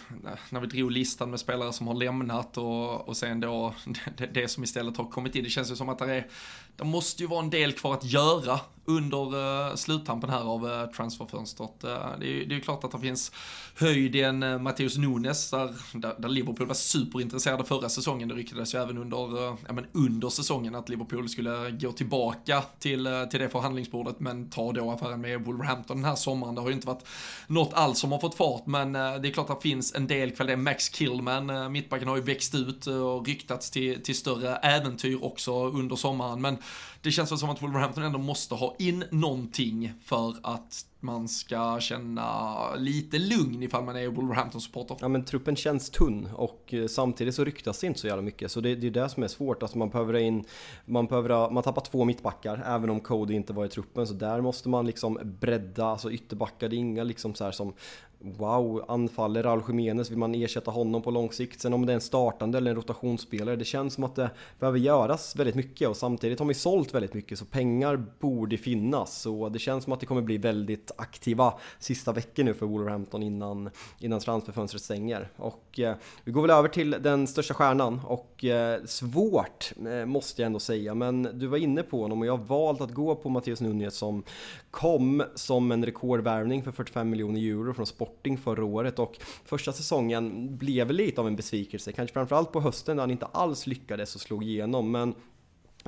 när vi drog listan med spelare som har lämnat och, och sen då det, det som istället har kommit in. Det känns ju som att det är, det måste ju vara en del kvar att göra under uh, sluttampen här av uh, transferfönstret. Uh, det, är, det är klart att det finns höjd i en uh, Matheus Nunes där, där, där, Liverpool var superintresserade förra säsongen. Det ryktades ju även under, uh, ja, men under säsongen att Liverpool skulle gå tillbaka till, uh, till det förhandlingsbordet men ta då affären med Wolverhampton den här sommaren. Det har ju inte varit något alls som har fått fart men det är klart att det finns en del kvalitet. Max Killman, mittbacken har ju växt ut och ryktats till, till större äventyr också under sommaren men det känns väl som att Wolverhampton ändå måste ha in någonting för att man ska känna lite lugn ifall man är Wolverhampton-supporter. Ja men truppen känns tunn och eh, samtidigt så ryktas det inte så jävla mycket så det, det är det som är svårt. Alltså man behöver in, man behöver, man tappar två mittbackar även om Cody inte var i truppen så där måste man liksom bredda, alltså ytterbackar, det är inga liksom så som Wow, anfaller Raul Jiménez, vill man ersätta honom på lång sikt? Sen om det är en startande eller en rotationsspelare, det känns som att det behöver göras väldigt mycket och samtidigt har vi sålt väldigt mycket så pengar borde finnas. Så det känns som att det kommer bli väldigt aktiva sista veckor nu för Wolverhampton innan, innan transferfönstret stänger. Och eh, vi går väl över till den största stjärnan och eh, svårt eh, måste jag ändå säga, men du var inne på honom och jag har valt att gå på Mattias Nunez som kom som en rekordvärvning för 45 miljoner euro från Sporting förra året och första säsongen blev lite av en besvikelse, kanske framförallt på hösten när han inte alls lyckades och slog igenom men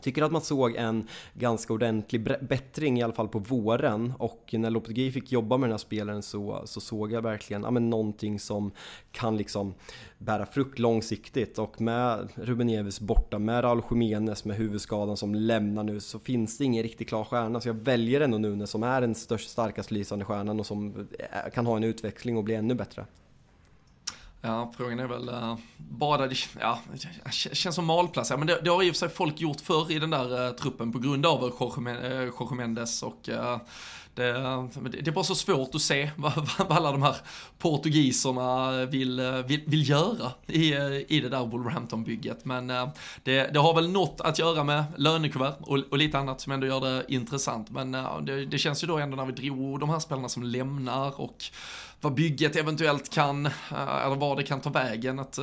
tycker att man såg en ganska ordentlig bättring i alla fall på våren? Och när Lopetegui fick jobba med den här spelaren så, så såg jag verkligen ja, men någonting som kan liksom bära frukt långsiktigt. Och med Ruben Eves borta, med Raul Jiménez med huvudskadan som lämnar nu så finns det ingen riktigt klar stjärna. Så jag väljer ändå Nunes som är den största, starkast lysande stjärnan och som eh, kan ha en utveckling och bli ännu bättre. Ja, frågan är väl uh, bara det, ja, känns som malplats. Ja, men det, det har i och för sig folk gjort förr i den där uh, truppen på grund av Jorge eh, Mendes och uh, det, det, är bara så svårt att se vad, vad alla de här portugiserna vill, vill, vill göra i, i det där Wolverhampton-bygget. Men eh, det, det, har väl något att göra med lönekuvert och, och lite annat som ändå gör det intressant. Men eh, det, det känns ju då ändå när vi drog de här spelarna som lämnar och vad bygget eventuellt kan, eh, eller var det kan ta vägen. Att,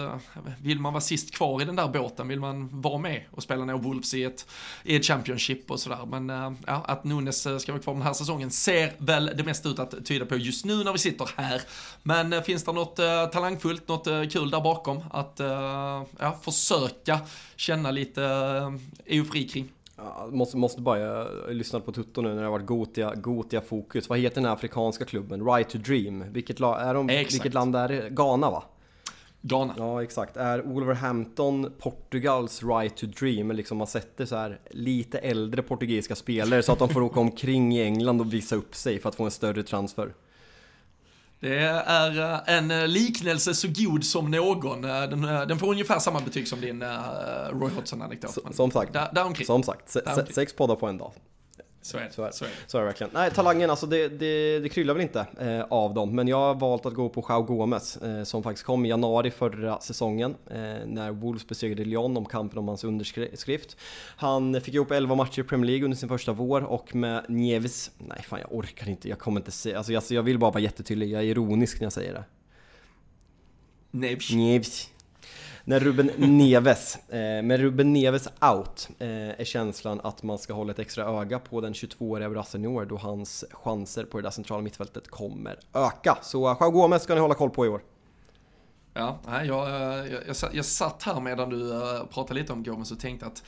vill man vara sist kvar i den där båten, vill man vara med och spela ner Wolves i ett, i ett Championship och sådär. Men ja, att Nunes ska vara kvar den här säsongen ser väl det mesta ut att tyda på just nu när vi sitter här. Men finns det något talangfullt, något kul där bakom att ja, försöka känna lite eufori kring? Ja, måste, måste bara, jag lyssnade på Tutto nu när det har varit Gotia, Gotia Fokus. Vad heter den här afrikanska klubben? Right to Dream. Vilket, är de, vilket land är det? Ghana va? Ghana. Ja exakt. Är Wolverhampton Portugals Right to Dream? Liksom man sätter så här lite äldre portugisiska spelare så att de får åka omkring i England och visa upp sig för att få en större transfer. Det är eh, en eh, liknelse så god som någon. Eh, den, den får ungefär samma betyg som din Roy Hodgson-anekdot. Som sagt, där, där som sagt, sex poddar på en dag. Så är det. Så är, så är, så är det verkligen. Nej, talangen alltså det, det, det kryllar väl inte eh, av dem. Men jag har valt att gå på Jao Gomes eh, som faktiskt kom i januari förra säsongen eh, när Wolves besegrade Lyon om kampen om hans underskrift. Han fick ihop 11 matcher i Premier League under sin första vår och med Nieves, nej fan jag orkar inte, jag kommer inte se, alltså jag, jag vill bara vara jättetydlig, jag är ironisk när jag säger det. Neves. Neves. När Ruben Neves, eh, med Ruben Neves out eh, är känslan att man ska hålla ett extra öga på den 22-åriga brassen i år då hans chanser på det där centrala mittfältet kommer öka. Så Joao Gomez ska ni hålla koll på i år. Ja, jag, jag, jag, jag satt här medan du uh, pratade lite om Gomez och tänkte att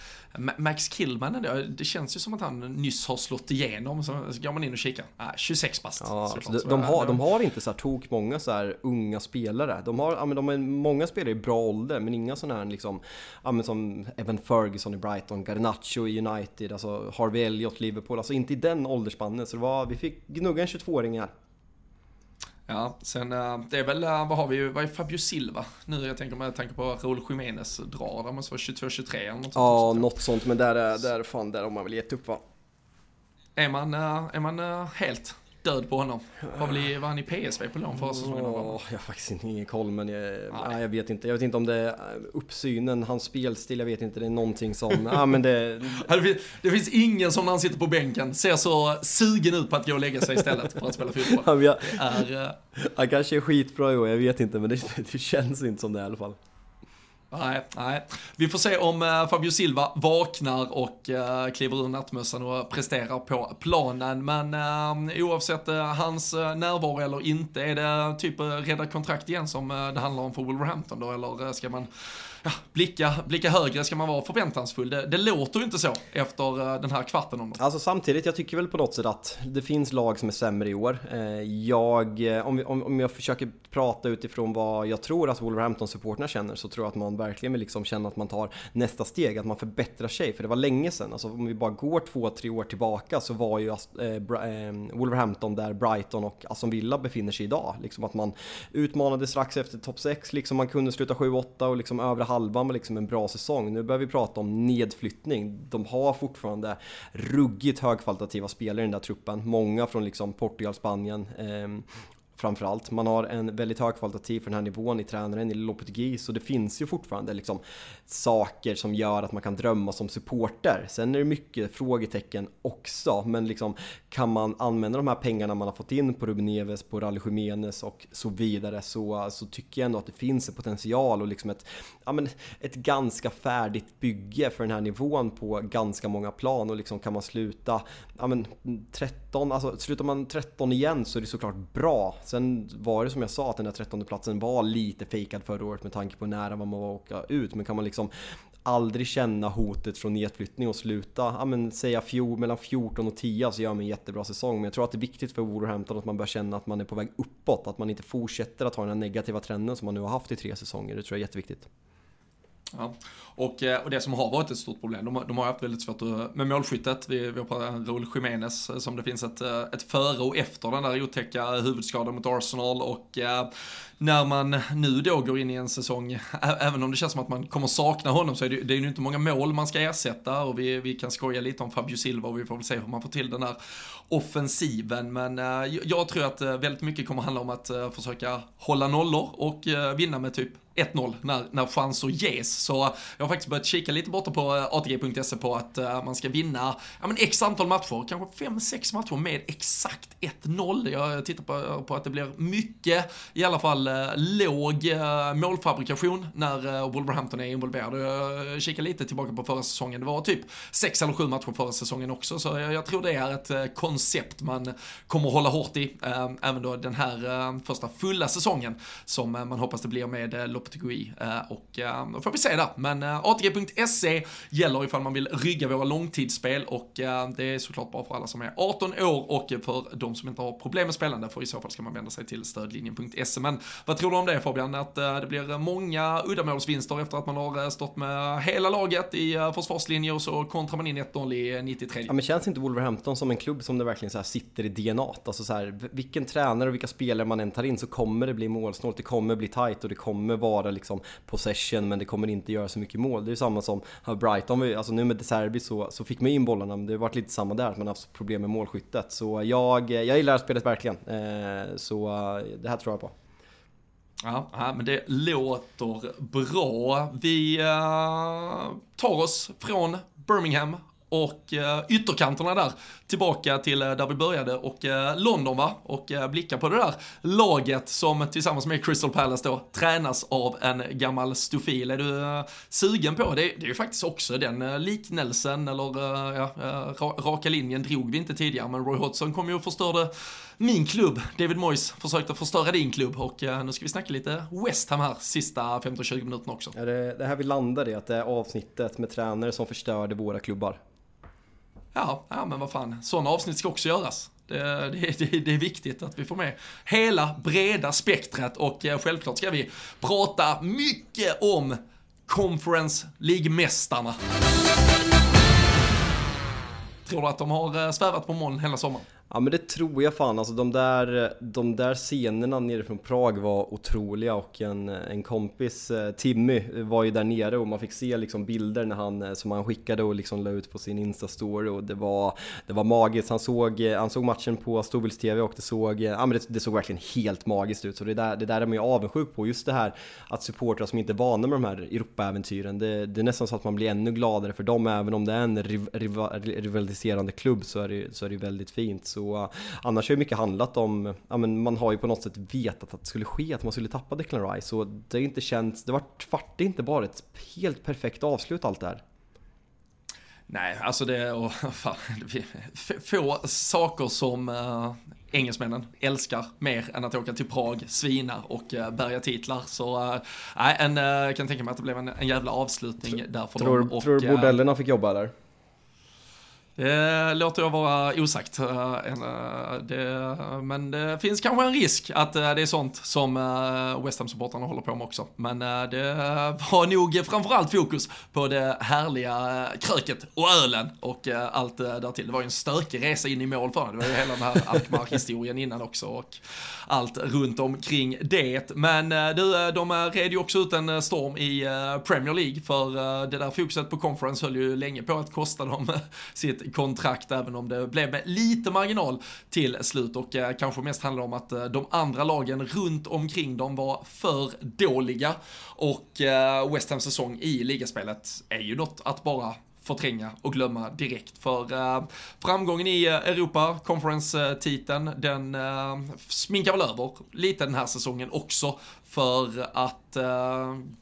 Max Killman, det, känns ju som att han nyss har slått igenom. Så går man in och kikar, ah, 26 bast. Ja, de, de, har, de har inte så här tok många så här unga spelare. De har, ja, men de har många spelare i bra ålder, men inga sådana här liksom, ja, men som Evan Ferguson i Brighton, Garnacho i United, alltså Harvey Elliott, Liverpool. Alltså inte i den åldersspannen. Så det var, vi fick gnugga en 22-åring här. Ja, sen eh, det är väl, eh, vad har vi ju, vad är Fabio Silva nu? Jag tänker med tanke på Raúl Jiménez drar, det måste vara 22-23 eller något sånt. Ja, något sånt, men där, där, fan, där har man väl gett upp va? Är man, eh, är man helt död på honom. Vad blir, var han i PSV på lån förra säsongen? Oh, jag har faktiskt ingen koll men jag, nej. jag vet inte. Jag vet inte om det är uppsynen, hans spelstil, jag vet inte. Det är någonting som, ja men det... det finns ingen som när han sitter på bänken ser så sugen ut på att gå och lägga sig istället för att spela fotboll. Ja, jag, är, uh... Han kanske är skitbra i år, jag vet inte men det, det känns inte som det i alla fall. Nej, nej. Vi får se om eh, Fabio Silva vaknar och eh, kliver ur nattmössan och presterar på planen. Men eh, oavsett hans närvaro eller inte, är det typ rädda kontrakt igen som det handlar om för Wolverhampton då? Eller ska man ja, blicka, blicka högre ska man vara förväntansfull. Det, det låter ju inte så efter eh, den här kvarten om dem. Alltså samtidigt, jag tycker väl på något sätt att det finns lag som är sämre i år. Eh, jag, eh, om, om, om jag försöker prata utifrån vad jag tror att Wolverhampton-supporterna känner så tror jag att man verkligen vill liksom känna att man tar nästa steg, att man förbättrar sig. För det var länge sedan, alltså om vi bara går två, tre år tillbaka så var ju Wolverhampton där Brighton och Aston Villa befinner sig idag. Liksom att man utmanade strax efter topp 6, liksom man kunde sluta 7-8 och liksom övre halvan med liksom en bra säsong. Nu börjar vi prata om nedflyttning. De har fortfarande ruggigt högkvalitativa spelare i den där truppen. Många från liksom Portugal, Spanien. Ehm, Framförallt. Man har en väldigt hög kvalitativ för den här nivån i tränaren i Lopetegui så det finns ju fortfarande liksom saker som gör att man kan drömma som supporter. Sen är det mycket frågetecken också, men liksom kan man använda de här pengarna man har fått in på Ruben Neves, på Rally Jiménez och så vidare så, så tycker jag ändå att det finns en potential och liksom ett, ja men ett ganska färdigt bygge för den här nivån på ganska många plan och liksom kan man sluta, ja men 13, alltså slutar man 13 igen så är det såklart bra Sen var det som jag sa att den där trettonde platsen var lite fejkad förra året med tanke på hur nära man var att åka ut. Men kan man liksom aldrig känna hotet från nedflyttning och sluta, ja men säga fjol, mellan 14 och 10 så gör man en jättebra säsong. Men jag tror att det är viktigt för Wolverhampton att man börjar känna att man är på väg uppåt. Att man inte fortsätter att ha den här negativa trenden som man nu har haft i tre säsonger. Det tror jag är jätteviktigt. Ja. Och, eh, och det som har varit ett stort problem, de, de har haft väldigt svårt med målskyttet. Vi, vi har pratat Raul Jiménez eh, som det finns ett, eh, ett före och efter den där otäcka huvudskadan mot Arsenal och när man nu då går in i en säsong, även om det känns som att man kommer sakna honom så är det, det är ju inte många mål man ska ersätta och vi, vi kan skoja lite om Fabio Silva och vi får väl se hur man får till den där offensiven. Men jag tror att väldigt mycket kommer handla om att försöka hålla nollor och vinna med typ 1-0 när, när chanser ges. Så jag har faktiskt börjat kika lite borta på eh, ATG.se på att uh, man ska vinna ja, men x antal matcher, kanske 5-6 matcher med exakt 1-0. Jag tittar på, på att det blir mycket, i alla fall uh, låg uh, målfabrikation när Wolverhampton är involverade. Jag kikar lite tillbaka på förra säsongen, det var typ 6 eller 7 matcher förra säsongen också, så jag, jag tror det är ett koncept man kommer hålla hårt i, även då den här första fulla säsongen som man hoppas det blir med Lopetegui. Eh, och eh, då får vi se där, men eh, ATG.se gäller ifall man vill rygga våra långtidsspel och det är såklart bara för alla som är 18 år och för de som inte har problem med spelande för i så fall ska man vända sig till stödlinjen.se. Men vad tror du om det Fabian? Att det blir många uddamålsvinster efter att man har stått med hela laget i försvarslinjer och så kontrar man in 1-0 i 93. Ja men känns inte Wolverhampton som en klubb som det verkligen så sitter i DNA? Alltså så här, vilken tränare och vilka spelare man än tar in så kommer det bli målsnålt, det kommer bli tight och det kommer vara liksom possession men det kommer inte göra så mycket mål. Det är ju samma som Brighton, alltså nu med De Serbi så, så fick man in bollarna, men det har varit lite samma där, att man har haft problem med målskyttet. Så jag, jag gillar spelet verkligen, eh, så eh, det här tror jag på. Ja, men det låter bra. Vi eh, tar oss från Birmingham och ytterkanterna där tillbaka till eh, där vi började och eh, London va och eh, blicka på det där laget som tillsammans med Crystal Palace då tränas av en gammal stofil. Är du sugen på det? Det är ju faktiskt också den liknelsen eller ja, raka linjen drog vi inte tidigare men Roy Hodgson kom ju och förstörde min klubb. David Moyes försökte förstöra din klubb och nu ska vi snacka lite West Ham här sista 15-20 minuterna också. Ja, det, det här vi landar i att det är avsnittet med tränare som förstörde våra klubbar. Ja, ja men vad fan, sådana avsnitt ska också göras. Det, det, det, är viktigt att vi får med hela breda spektret och eh, självklart ska vi prata mycket om Conference League-mästarna. Tror du att de har eh, svävat på moln hela sommaren? Ja men det tror jag fan, alltså de där, de där scenerna nere från Prag var otroliga och en, en kompis, eh, Timmy, var ju där nere och man fick se liksom bilder när han, eh, som han skickade och liksom la ut på sin Insta-story och det var, det var magiskt. Han såg, eh, han såg matchen på Storbilds TV och det såg, ja men det, det, såg verkligen helt magiskt ut. Så det där, det där är man ju avundsjuk på, just det här att supportrar som inte är vana med de här Europa-äventyren, det, det, är nästan så att man blir ännu gladare för dem, även om det är en riv, riv, rivaliserande klubb så är det, så är det väldigt fint. Så annars har ju mycket handlat om, ja men man har ju på något sätt vetat att det skulle ske, att man skulle tappa Declan Rice. Så det har inte känts, det vart vart inte bara ett helt perfekt avslut allt det här. Nej, alltså det och fan, få saker som uh, engelsmännen älskar mer än att åka till Prag, svina och uh, bärga titlar. Så uh, nej, en, uh, kan tänka mig att det blev en, en jävla avslutning där för tror, dem. Och, tror du bordellerna fick jobba där? Det låter jag vara osagt. Eh, eh, det, men det finns kanske en risk att eh, det är sånt som West Ham-supportrarna håller på med också. Men det var nog framförallt fokus på det härliga kröket och ölen och allt därtill. Det var ju en stökig resa in i mål för Det var ju hela den här Alkmaar-historien innan också och allt runt omkring det. Men eh, du, eh, de eh, red ju också ut en storm i Premier League för det där fokuset på conference höll ju länge på att kosta dem sitt kontrakt även om det blev med lite marginal till slut och kanske mest handlar om att de andra lagen runt omkring dem var för dåliga och West Hams säsong i ligaspelet är ju något att bara förtränga och glömma direkt. För eh, framgången i eh, Europa, conference-titeln, eh, den eh, sminkar väl över lite den här säsongen också. För att uh,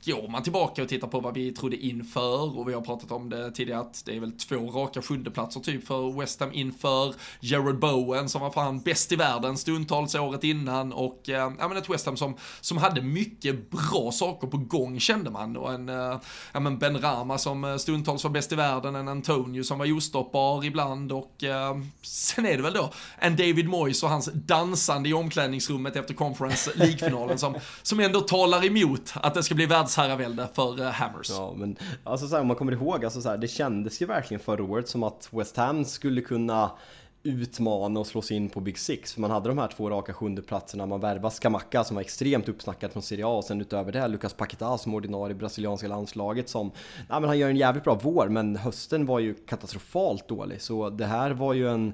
går man tillbaka och tittar på vad vi trodde inför och vi har pratat om det tidigare att det är väl två raka sjundeplatser typ för West Ham inför. Jared Bowen som var fan bäst i världen stundtals året innan och uh, ja men ett West Ham som, som hade mycket bra saker på gång kände man. Och en uh, ja men Ben Rama som stundtals var bäst i världen, en Antonio som var ostoppbar ibland och uh, sen är det väl då en David Moyes och hans dansande i omklädningsrummet efter Conference League-finalen som, som som ändå talar emot att det ska bli världsherravälde för eh, Hammers. Ja, men alltså så här, om man kommer ihåg, alltså så här, det kändes ju verkligen förra året som att West Ham skulle kunna utmana och slå sig in på Big Six. För man hade de här två raka sjundeplatserna, man värvade Skamaka som var extremt uppsnackad från Serie A och sen utöver det Lucas Paquetá som ordinarie brasilianska landslaget som, nej men han gör en jävligt bra vår men hösten var ju katastrofalt dålig. Så det här var ju en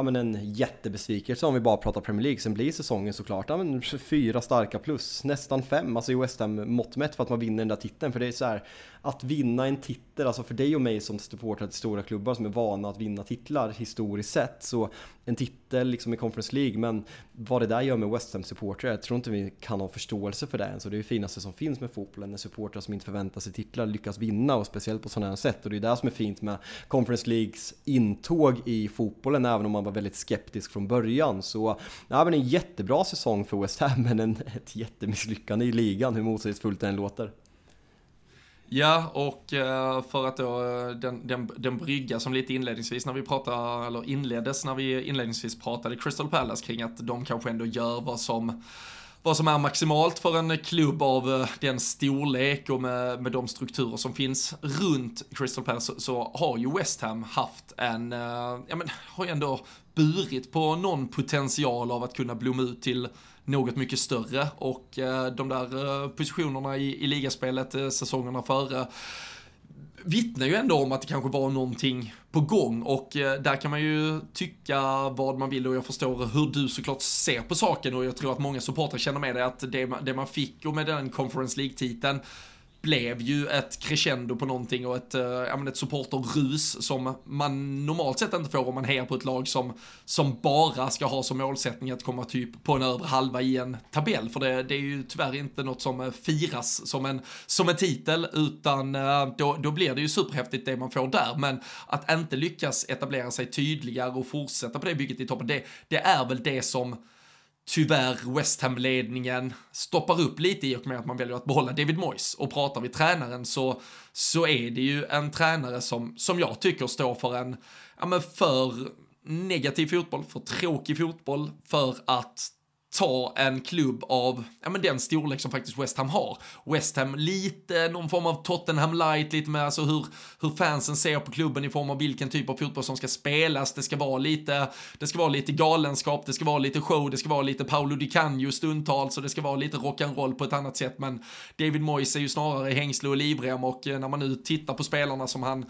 ja, men en jättebesvikelse om vi bara pratar Premier League. Sen blir säsongen såklart ja, men fyra starka plus, nästan fem, alltså i West Ham mått mätt för att man vinner den där titeln. För det är så här, att vinna en titel, alltså för dig och mig som supportrar till stora klubbar som är vana att vinna titlar historiskt sett, så en titel liksom i Conference League, men vad det där gör med West Ham-supportrar, jag tror inte vi kan ha förståelse för det ens. Och det är det finaste som finns med fotbollen, när supportrar som inte förväntar sig titlar lyckas vinna och speciellt på sådana här sätt. Och det är det som är fint med Conference Leagues intåg i fotbollen, även om man var väldigt skeptisk från början. Så ja, men en jättebra säsong för West Ham, men en, ett jättemisslyckande i ligan, hur motsägelsefullt det än låter. Ja, och eh, för att då eh, den, den, den brygga som lite inledningsvis när vi pratade, eller inleddes när vi inledningsvis pratade Crystal Palace kring att de kanske ändå gör vad som vad som är maximalt för en klubb av eh, den storlek och med, med de strukturer som finns runt Crystal Palace så, så har ju West Ham haft en, ja men har ju ändå burit på någon potential av att kunna blomma ut till något mycket större. Och eh, de där eh, positionerna i, i ligaspelet eh, säsongerna före vittnar ju ändå om att det kanske var någonting på gång. Och där kan man ju tycka vad man vill och jag förstår hur du såklart ser på saken. Och jag tror att många supportrar känner med det att det, det man fick och med den Conference League-titeln blev ju ett crescendo på någonting och ett, äh, ett supporterrus som man normalt sett inte får om man hejar på ett lag som, som bara ska ha som målsättning att komma typ på en övre halva i en tabell. För det, det är ju tyvärr inte något som eh, firas som en, som en titel utan äh, då, då blir det ju superhäftigt det man får där. Men att inte lyckas etablera sig tydligare och fortsätta på det bygget i toppen, det, det är väl det som tyvärr West Ham-ledningen stoppar upp lite i och med att man väljer att behålla David Moyes. Och pratar vi tränaren så, så är det ju en tränare som, som jag tycker står för en, ja men för negativ fotboll, för tråkig fotboll, för att ta en klubb av ja, men den storlek som faktiskt West Ham har. West Ham lite någon form av Tottenham light, lite med alltså hur, hur fansen ser på klubben i form av vilken typ av fotboll som ska spelas. Det ska vara lite, det ska vara lite galenskap, det ska vara lite show, det ska vara lite Paolo Di Canio stundtals och det ska vara lite rock'n'roll på ett annat sätt. Men David Moyes är ju snarare hängsle och livrem och eh, när man nu tittar på spelarna som han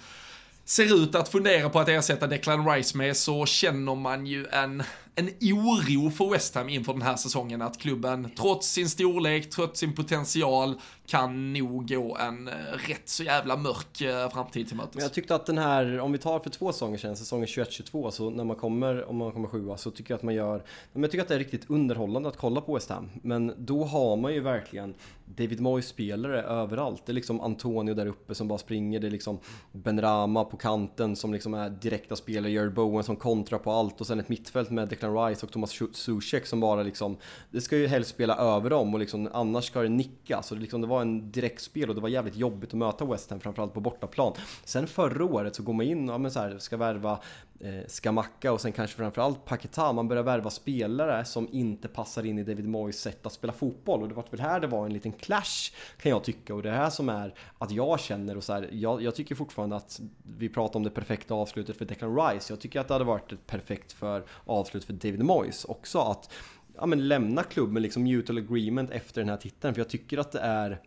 ser ut att fundera på att ersätta Declan Rice med så känner man ju en en oro för West Ham inför den här säsongen att klubben, trots sin storlek, trots sin potential, kan nog gå en eh, rätt så jävla mörk eh, framtid till mötes. Men jag tyckte att den här, om vi tar för två säsonger sedan, säsongen 21-22, så när man kommer, om man kommer sjua, så tycker jag att man gör, men jag tycker att det är riktigt underhållande att kolla på West Ham. Men då har man ju verkligen David Moyes spelare överallt. Det är liksom Antonio där uppe som bara springer, det är liksom Ben Rama på kanten som liksom är direkta spelare, Jared Bowen som kontrar på allt och sen ett mittfält med Declan Rice och Thomas Zuzek som bara liksom, det ska ju helst spela över dem och liksom annars ska det nicka. Så det, liksom, det var en direktspel och det var jävligt jobbigt att möta West Ham framförallt på bortaplan. Sen förra året så går man in och ja, men så här, ska värva eh, Skamacka och sen kanske framförallt Paketa. Man börjar värva spelare som inte passar in i David Moyes sätt att spela fotboll och det var väl här det var en liten clash kan jag tycka och det här som är att jag känner och så här, jag, jag tycker fortfarande att vi pratar om det perfekta avslutet för Declan Rice. Jag tycker att det hade varit ett perfekt för avslut för David Moyes också att ja, men lämna klubben liksom mutual agreement efter den här titeln för jag tycker att det är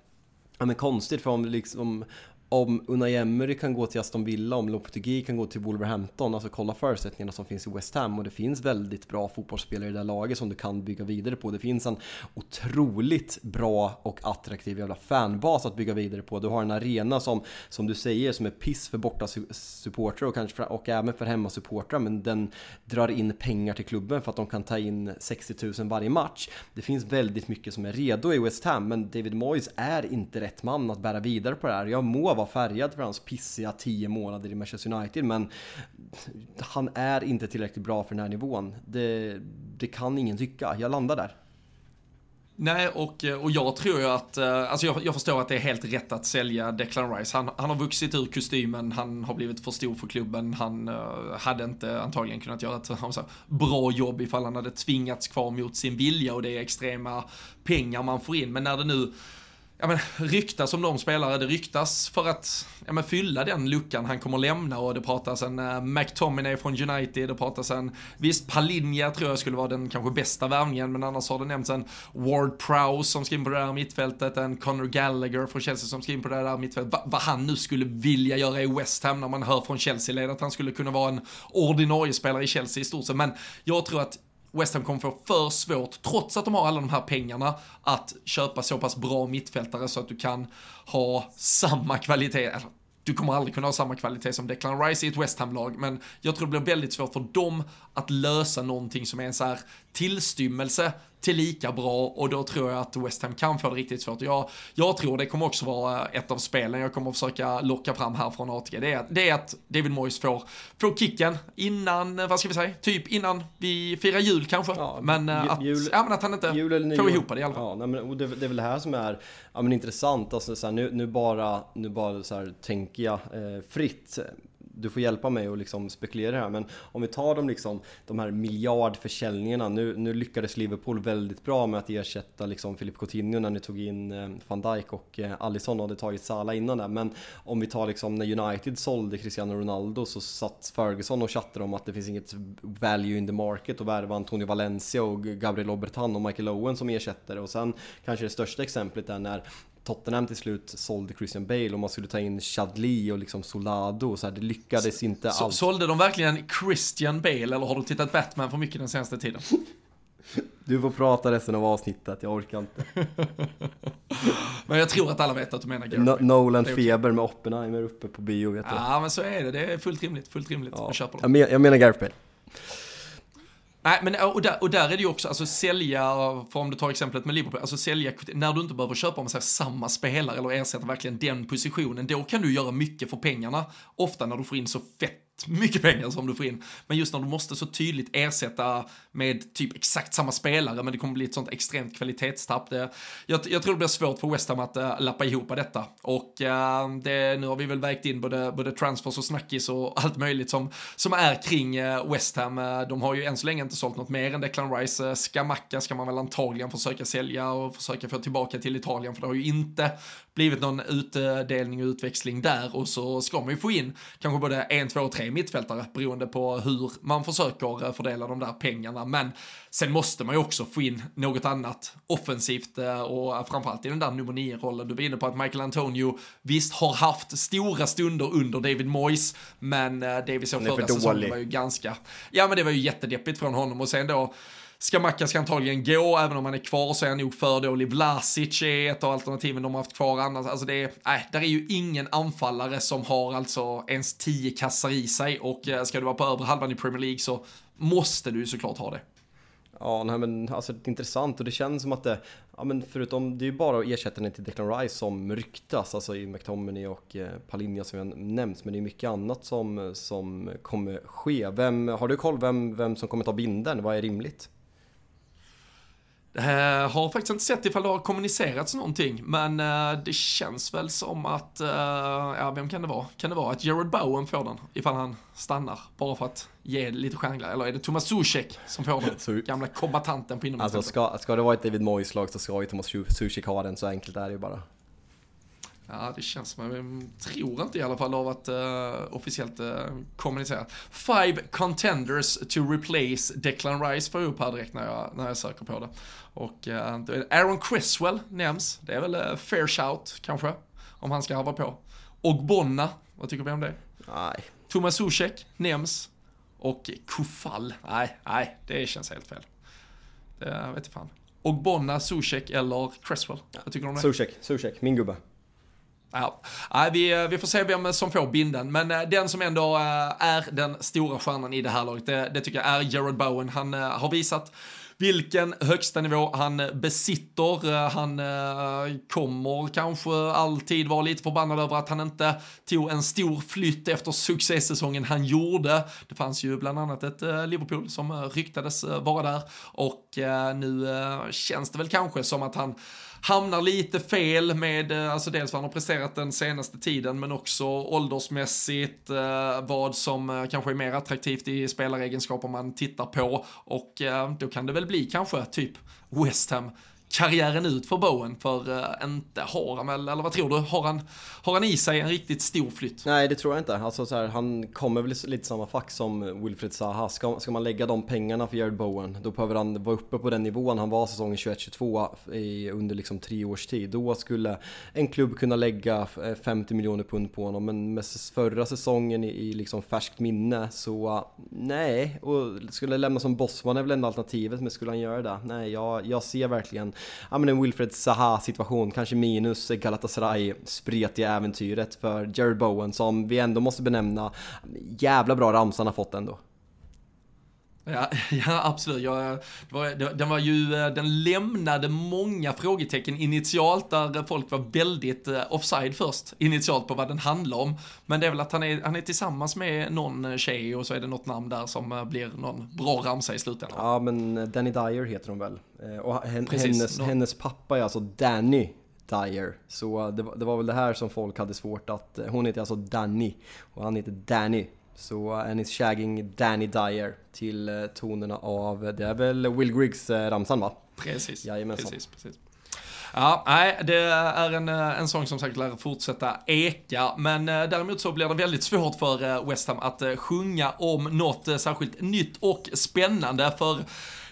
Ja men konstigt för om, liksom, om Unai Emery kan gå till Aston Villa, om Lopetegui kan gå till Wolverhampton, alltså kolla förutsättningarna som finns i West Ham och det finns väldigt bra fotbollsspelare i det här laget som du kan bygga vidare på. Det finns en otroligt bra och attraktiv jävla fanbas att bygga vidare på. Du har en arena som, som du säger, som är piss för borta supportrar och, kanske, och även för hemmasupportrar, men den drar in pengar till klubben för att de kan ta in 60 000 varje match. Det finns väldigt mycket som är redo i West Ham, men David Moyes är inte rätt man att bära vidare på det här. Jag må vara färgad för hans pissiga 10 månader i Manchester United men han är inte tillräckligt bra för den här nivån. Det, det kan ingen tycka. Jag landar där. Nej, och, och jag tror ju att, eh, alltså jag, jag, förstår att det är helt rätt att sälja Declan Rice. Han, han har vuxit ur kostymen, han har blivit för stor för klubben, han uh, hade inte antagligen kunnat göra ett så, bra jobb ifall han hade tvingats kvar mot sin vilja och det är extrema pengar man får in. Men när det nu ja, men, ryktas om de spelare, det ryktas för att ja, men, fylla den luckan han kommer lämna och det pratas en uh, McTominay från United, det pratas en, visst Palinja tror jag skulle vara den kanske bästa värvningen men annars har det nämnts en Ward Prowse som ska in på det där mittfältet, en Conor Gallagher från Chelsea som ska in på det där mittfältet. Va, vad han nu skulle vilja göra i West Ham när man hör från Chelsea-led att han skulle kunna vara en ordinarie spelare i Chelsea i stort sett. Men jag tror att West Ham kommer få för svårt, trots att de har alla de här pengarna, att köpa så pass bra mittfältare så att du kan ha samma kvalitet, du kommer aldrig kunna ha samma kvalitet som Declan Rice i ett West Ham-lag, men jag tror det blir väldigt svårt för dem att lösa någonting som är en så här tillstymmelse till lika bra och då tror jag att West Ham kan få det riktigt svårt. Jag, jag tror det kommer också vara ett av spelen jag kommer att försöka locka fram här från ATG. Det är, det är att David Moyes får, får kicken innan, vad ska vi säga, typ innan vi firar jul kanske. Ja, men, eh, att, jul, ja, men att han inte får ihop det i alla fall. Ja, men, det, det, är väl det här som är ja, men intressant. Alltså, så här, nu, nu bara, nu bara så här, tänker jag eh, fritt du får hjälpa mig att liksom spekulera här, men om vi tar de, liksom, de här miljardförsäljningarna, nu, nu lyckades Liverpool väldigt bra med att ersätta liksom Philip Coutinho när ni tog in eh, van Dijk och eh, Alisson och hade tagit Salah innan det. Men om vi tar liksom när United sålde Cristiano Ronaldo så satt Ferguson och chattade om att det finns inget value in the market och värva Antonio Valencia och Gabriel Obertan och Michael Owen som ersättare och sen kanske det största exemplet är när Tottenham till slut sålde Christian Bale och man skulle ta in Chadli och liksom Solado så här, det lyckades så, inte alls. Sålde de verkligen Christian Bale eller har du tittat Batman för mycket den senaste tiden? Du får prata resten av avsnittet, jag orkar inte. men jag tror att alla vet att du menar Gareth no Nolan Feber med Oppenheimer uppe på bio vet du. Ja men så är det, det är fullt rimligt, fullt rimligt. Ja. Jag köper det. Jag, men, jag menar Gareth Bale. Nej, men och där, och där är det ju också, alltså sälja, för om du tar exemplet med Liverpool, alltså sälja, när du inte behöver köpa om säger, samma spelare eller ersätta verkligen den positionen, då kan du göra mycket för pengarna. Ofta när du får in så fett mycket pengar som du får in. Men just när du måste så tydligt ersätta med typ exakt samma spelare, men det kommer bli ett sånt extremt kvalitetstapp. Det, jag, jag tror det blir svårt för West Ham att äh, lappa ihop detta. Och äh, det, nu har vi väl vägt in både, både transfers och snackis och allt möjligt som, som är kring äh, West Ham. De har ju än så länge inte sålt något mer än Declan Rice. Äh, Skamacka ska man väl antagligen försöka sälja och försöka få tillbaka till Italien, för det har ju inte blivit någon utdelning och utväxling där och så ska man ju få in kanske både en, två, tre mittfältare beroende på hur man försöker eh, fördela de där pengarna. Men sen måste man ju också få in något annat offensivt eh, och framförallt i den där nummer nio-rollen. Du var inne på att Michael Antonio visst har haft stora stunder under David Moyes, men det vi såg förra säsongen var ju ganska, ja men det var ju jättedeppigt från honom och sen då Skamacka ska antagligen gå, även om han är kvar så är han nog för dålig. Vlasic är ett av alternativen de har haft kvar annars. Alltså det är, nej, där är ju ingen anfallare som har alltså ens tio kassar i sig och eh, ska du vara på övre halvan i Premier League så måste du ju såklart ha det. Ja, nej men alltså det är intressant och det känns som att det, ja men förutom, det är ju bara ersättaren till Declan Rice som ryktas, alltså i McTominay och eh, Palinja som jag nämnt, men det är mycket annat som, eh, som kommer ske. Vem, har du koll vem, vem som kommer ta binden? Vad är rimligt? Uh, har faktiskt inte sett ifall det har kommunicerats någonting, men uh, det känns väl som att, uh, ja vem kan det vara? Kan det vara att Jared Bowen får den, ifall han stannar, bara för att ge lite stjärnglädje? Eller är det Thomas Zuzek som får den? Så, gamla kombatanten på Alltså ska, ska det vara ett David Moyes-lag så ska ju Thomas Zuzek ha den, så enkelt är det ju bara. Ja, det känns som, jag tror inte i alla fall av att uh, officiellt uh, kommunicera. Five contenders to replace Declan Rice får jag upp här direkt när jag, när jag söker på det. Och uh, Aaron Creswell nämns, det är väl uh, fair shout kanske, om han ska hava på. Och Bonna, vad tycker vi om det? Nej. Thomas Zuzek nämns. Och Kufall, nej, nej, det känns helt fel. Det vet jag fan. Och Bonna, Zuzek eller Cresswell? Vad tycker du om det? Zuzek, Zuzek, min gubbe. Ja, vi, eh, vi får se vem som får binden, men eh, den som ändå eh, är den stora stjärnan i det här laget, det, det tycker jag är Jared Bowen. Han har visat vilken högsta nivå han besitter. Han kommer kanske alltid vara lite förbannad över att han inte tog en stor flytt efter succésäsongen han gjorde. Det fanns ju bland annat ett Liverpool som ryktades vara där och nu känns det väl kanske som att han hamnar lite fel med, eh, alltså dels vad han har presterat den senaste tiden, men också åldersmässigt, eh, vad som eh, kanske är mer attraktivt i spelaregenskaper man tittar på. Och då kan det väl bli kanske typ West Ham karriären ut för Bowen, för uh, inte har han väl, eller vad tror du, har han, har han i sig en riktigt stor flytt? Nej, det tror jag inte. Alltså, så här, han kommer väl lite samma fack som Wilfred Zaha. Ska, ska man lägga de pengarna för Jared Bowen, då behöver han vara uppe på den nivån han var säsongen 21-22 under liksom tre års tid. Då skulle en klubb kunna lägga eh, 50 miljoner pund på honom, men med förra säsongen i, i liksom färskt minne så nej, och skulle lämna som bossman är väl enda alternativet, men skulle han göra det? Nej, jag, jag ser verkligen ja, men en Wilfred Zaha situation, kanske minus Galatasaray spretiga äventyret för Jared Bowen som vi ändå måste benämna jävla bra ramsan har fått ändå. Ja, ja absolut. Jag, var, den, var ju, den lämnade många frågetecken initialt där folk var väldigt eh, offside först initialt på vad den handlar om. Men det är väl att han är, han är tillsammans med någon tjej och så är det något namn där som eh, blir någon bra ramsa i slutändan. Ja, men Danny Dyer heter hon väl. Eh, och hennes, hennes pappa är alltså Danny Dyer. Så det, det, var väl det här som folk hade svårt att... Hon heter alltså Danny och han heter Danny. Så and is shagging Danny Dyer till eh, tonerna av, det är väl Will Griggs-ramsan va? Precis, Jajamensan. precis, precis. Ja, nej, det är en, eh, en sång som säkert lär fortsätta eka, men eh, däremot så blir det väldigt svårt för West Ham att sjunga om något särskilt nytt och spännande, för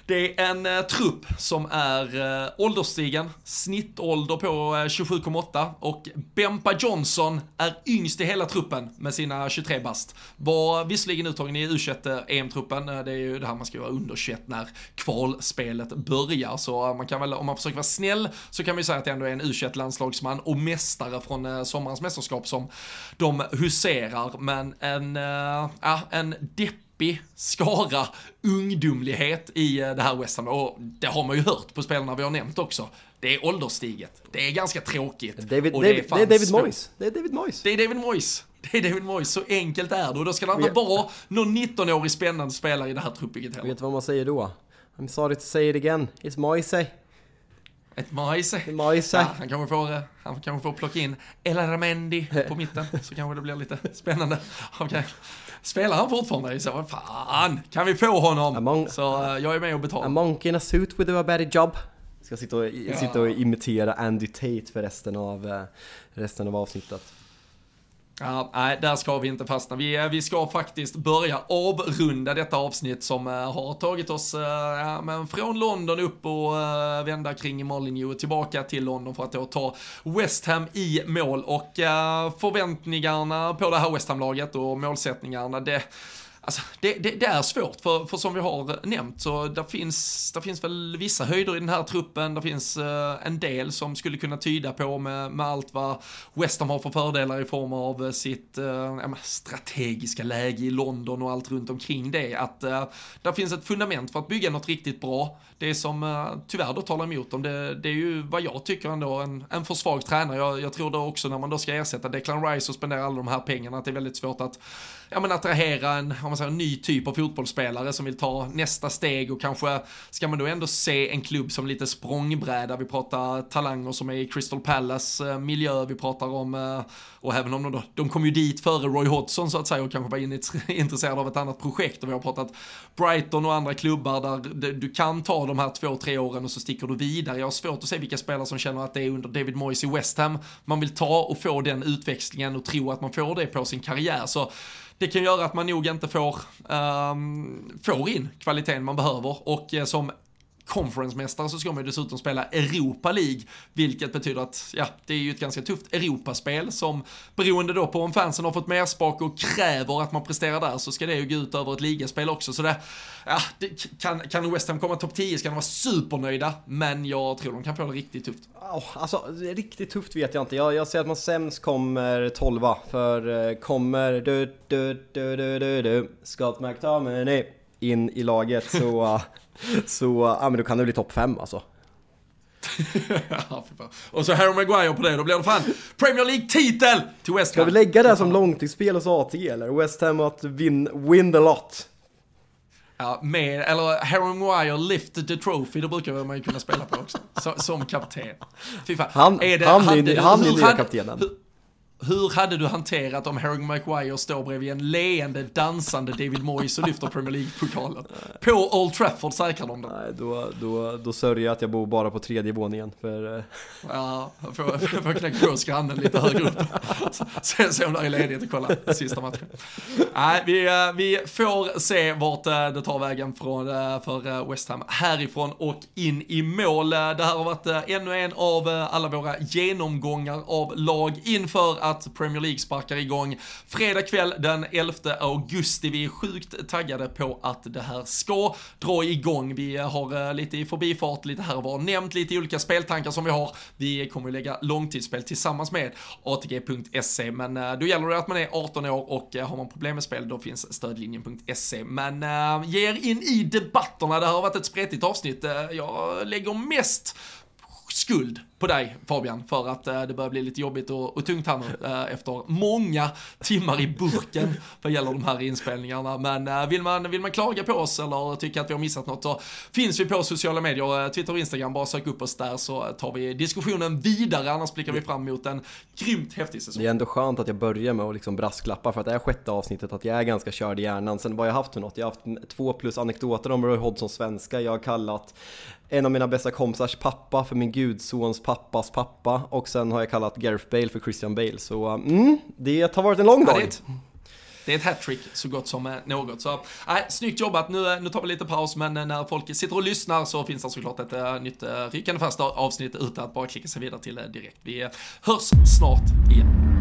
det är en eh, trupp som är eh, ålderstigen, snittålder på eh, 27,8 och Bempa Johnson är yngst i hela truppen med sina 23 bast. Var visserligen uttagen i U21-EM-truppen, eh, eh, det är ju det här man ska vara under 21 när kvalspelet börjar, så eh, man kan väl, om man försöker vara snäll, så kan man ju säga att det ändå är en U21-landslagsman och mästare från eh, sommarens mästerskap som de huserar, men en, äh, en depp deppig skara ungdomlighet i eh, det här West Ham. Och det har man ju hört på spelarna vi har nämnt också. Det är ålderstiget. Det är ganska tråkigt. David, och det, David, det är David Moyes. Det är David Moyes. Det är David Moyes. Det är David Moyes, så enkelt är det. Och då ska det inte vara någon 19-årig spännande spelare i det här truppbygget heller. Vet du vad man säger då? I'm sorry to say it again, it's Moise. Ett Moise. Moise. Ja, han kanske får, eh, han kanske får plocka in Elaramendi på mitten, så kanske det blir lite spännande. Okay. Spelar han fortfarande? Så vad fan, kan vi få honom? Mon- så uh, jag är med och betalar. A monkey in a suit with a better job. Ska sitta och, ja. sitta och imitera Andy Tate för resten av, eh, resten av avsnittet. Ja, nej, där ska vi inte fastna. Vi, eh, vi ska faktiskt börja avrunda detta avsnitt som uh, har tagit oss uh, ja, men från London upp och uh, vända kring i Molineux tillbaka till London för att då ta West Ham i mål och förväntningarna på det här West Ham-laget och målsättningarna, det Alltså, det, det, det, är svårt, för, för som vi har nämnt så där finns, det finns väl vissa höjder i den här truppen, det finns eh, en del som skulle kunna tyda på med, med allt vad West Ham har för fördelar i form av eh, sitt eh, strategiska läge i London och allt runt omkring det, att eh, där finns ett fundament för att bygga något riktigt bra. Det som eh, tyvärr då talar emot dem, det, det är ju vad jag tycker ändå en, en för svag tränare. Jag, jag tror då också när man då ska ersätta Declan Rice och spendera alla de här pengarna, att det är väldigt svårt att ja, men attrahera en, om man säger, en ny typ av fotbollsspelare som vill ta nästa steg och kanske ska man då ändå se en klubb som lite språngbräda. Vi pratar talanger som är i Crystal Palace eh, miljö, vi pratar om, eh, och även om de då, de kom ju dit före Roy Hodgson så att säga och kanske var intresserade av ett annat projekt och vi har pratat Brighton och andra klubbar där du kan ta de här två, tre åren och så sticker du vidare. Jag har svårt att se vilka spelare som känner att det är under David Moyes i West Ham man vill ta och få den utväxlingen och tro att man får det på sin karriär. Så det kan göra att man nog inte får, um, får in kvaliteten man behöver. Och eh, som conference-mästare så ska man ju dessutom spela Europa League, vilket betyder att, ja, det är ju ett ganska tufft Europaspel som beroende då på om fansen har fått merspak och kräver att man presterar där så ska det ju gå ut över ett ligaspel också. Så det, ja, det, kan, kan West Ham komma topp 10 ska de vara supernöjda, men jag tror de kan få det riktigt tufft. Oh, alltså, riktigt tufft vet jag inte. Jag, jag säger att man sämst kommer 12 för kommer du, du, du, du, du, du, Scott McTominay in i laget så Så, ja men då kan det bli topp 5 alltså. och så Harry Maguire på det, då blir det fan Premier League-titel till West Ham. Ska vi lägga det som långtidsspel hos ATG eller? West Ham att win, win the lot. Ja, med, eller Harry Maguire lift the trophy, då brukar man ju kunna spela på också. Så, som kapten. Fy fan. Han, är det, han, han, är, han är nya kaptenen. Hur, hur hade du hanterat om Harry Maguire står bredvid en leende, dansande David Moyes och lyfter Premier League-pokalen? På Old Trafford säkrar de den. Nej, då, då, då sörjer jag att jag bor bara på tredje våningen. För... Eh, ja, får, får knäcka på skrannen lite högre upp. Se, se om det är ledigt och kolla sista matchen. Nej, vi, eh, vi får se vart eh, det tar vägen från, för West Ham härifrån och in i mål. Det här har varit ännu en av alla våra genomgångar av lag inför att Premier League sparkar igång fredag kväll den 11 augusti. Vi är sjukt taggade på att det här ska dra igång. Vi har eh, lite i förbifart, lite här och var nämnt lite olika speltankar som vi har. Vi kommer ju lägga långtidsspel tillsammans med ATG.se, men eh, då gäller det att man är 18 år och eh, har man problem med spel då finns stödlinjen.se. Men äh, ge er in i debatterna, det här har varit ett spretigt avsnitt. Jag lägger mest skuld på dig Fabian för att eh, det börjar bli lite jobbigt och, och tungt här nu eh, efter många timmar i burken vad gäller de här inspelningarna. Men eh, vill, man, vill man klaga på oss eller tycka att vi har missat något så finns vi på sociala medier, eh, Twitter och Instagram, bara sök upp oss där så tar vi diskussionen vidare, annars blickar vi fram emot en grymt häftig säsong. Det är ändå skönt att jag börjar med att liksom brasklappa för att det är sjätte avsnittet att jag är ganska körd i hjärnan. Sen vad jag haft för något, jag har haft två plus anekdoter om Roy Hodgsons svenska, jag har kallat en av mina bästa kompisars pappa för min gudsons pappa pappas pappa och sen har jag kallat Gareth Bale för Christian Bale. Så eh, mm, det har varit en lång dag. Det är ett hattrick så gott som eh, något. Så, äh, snyggt jobbat. Nu, eh, nu tar vi lite paus, men när folk sitter och lyssnar så finns det såklart ett äh, nytt äh, rykande fast avsnitt utan att bara klicka sig vidare till äh, direkt. Vi äh, hörs snart igen.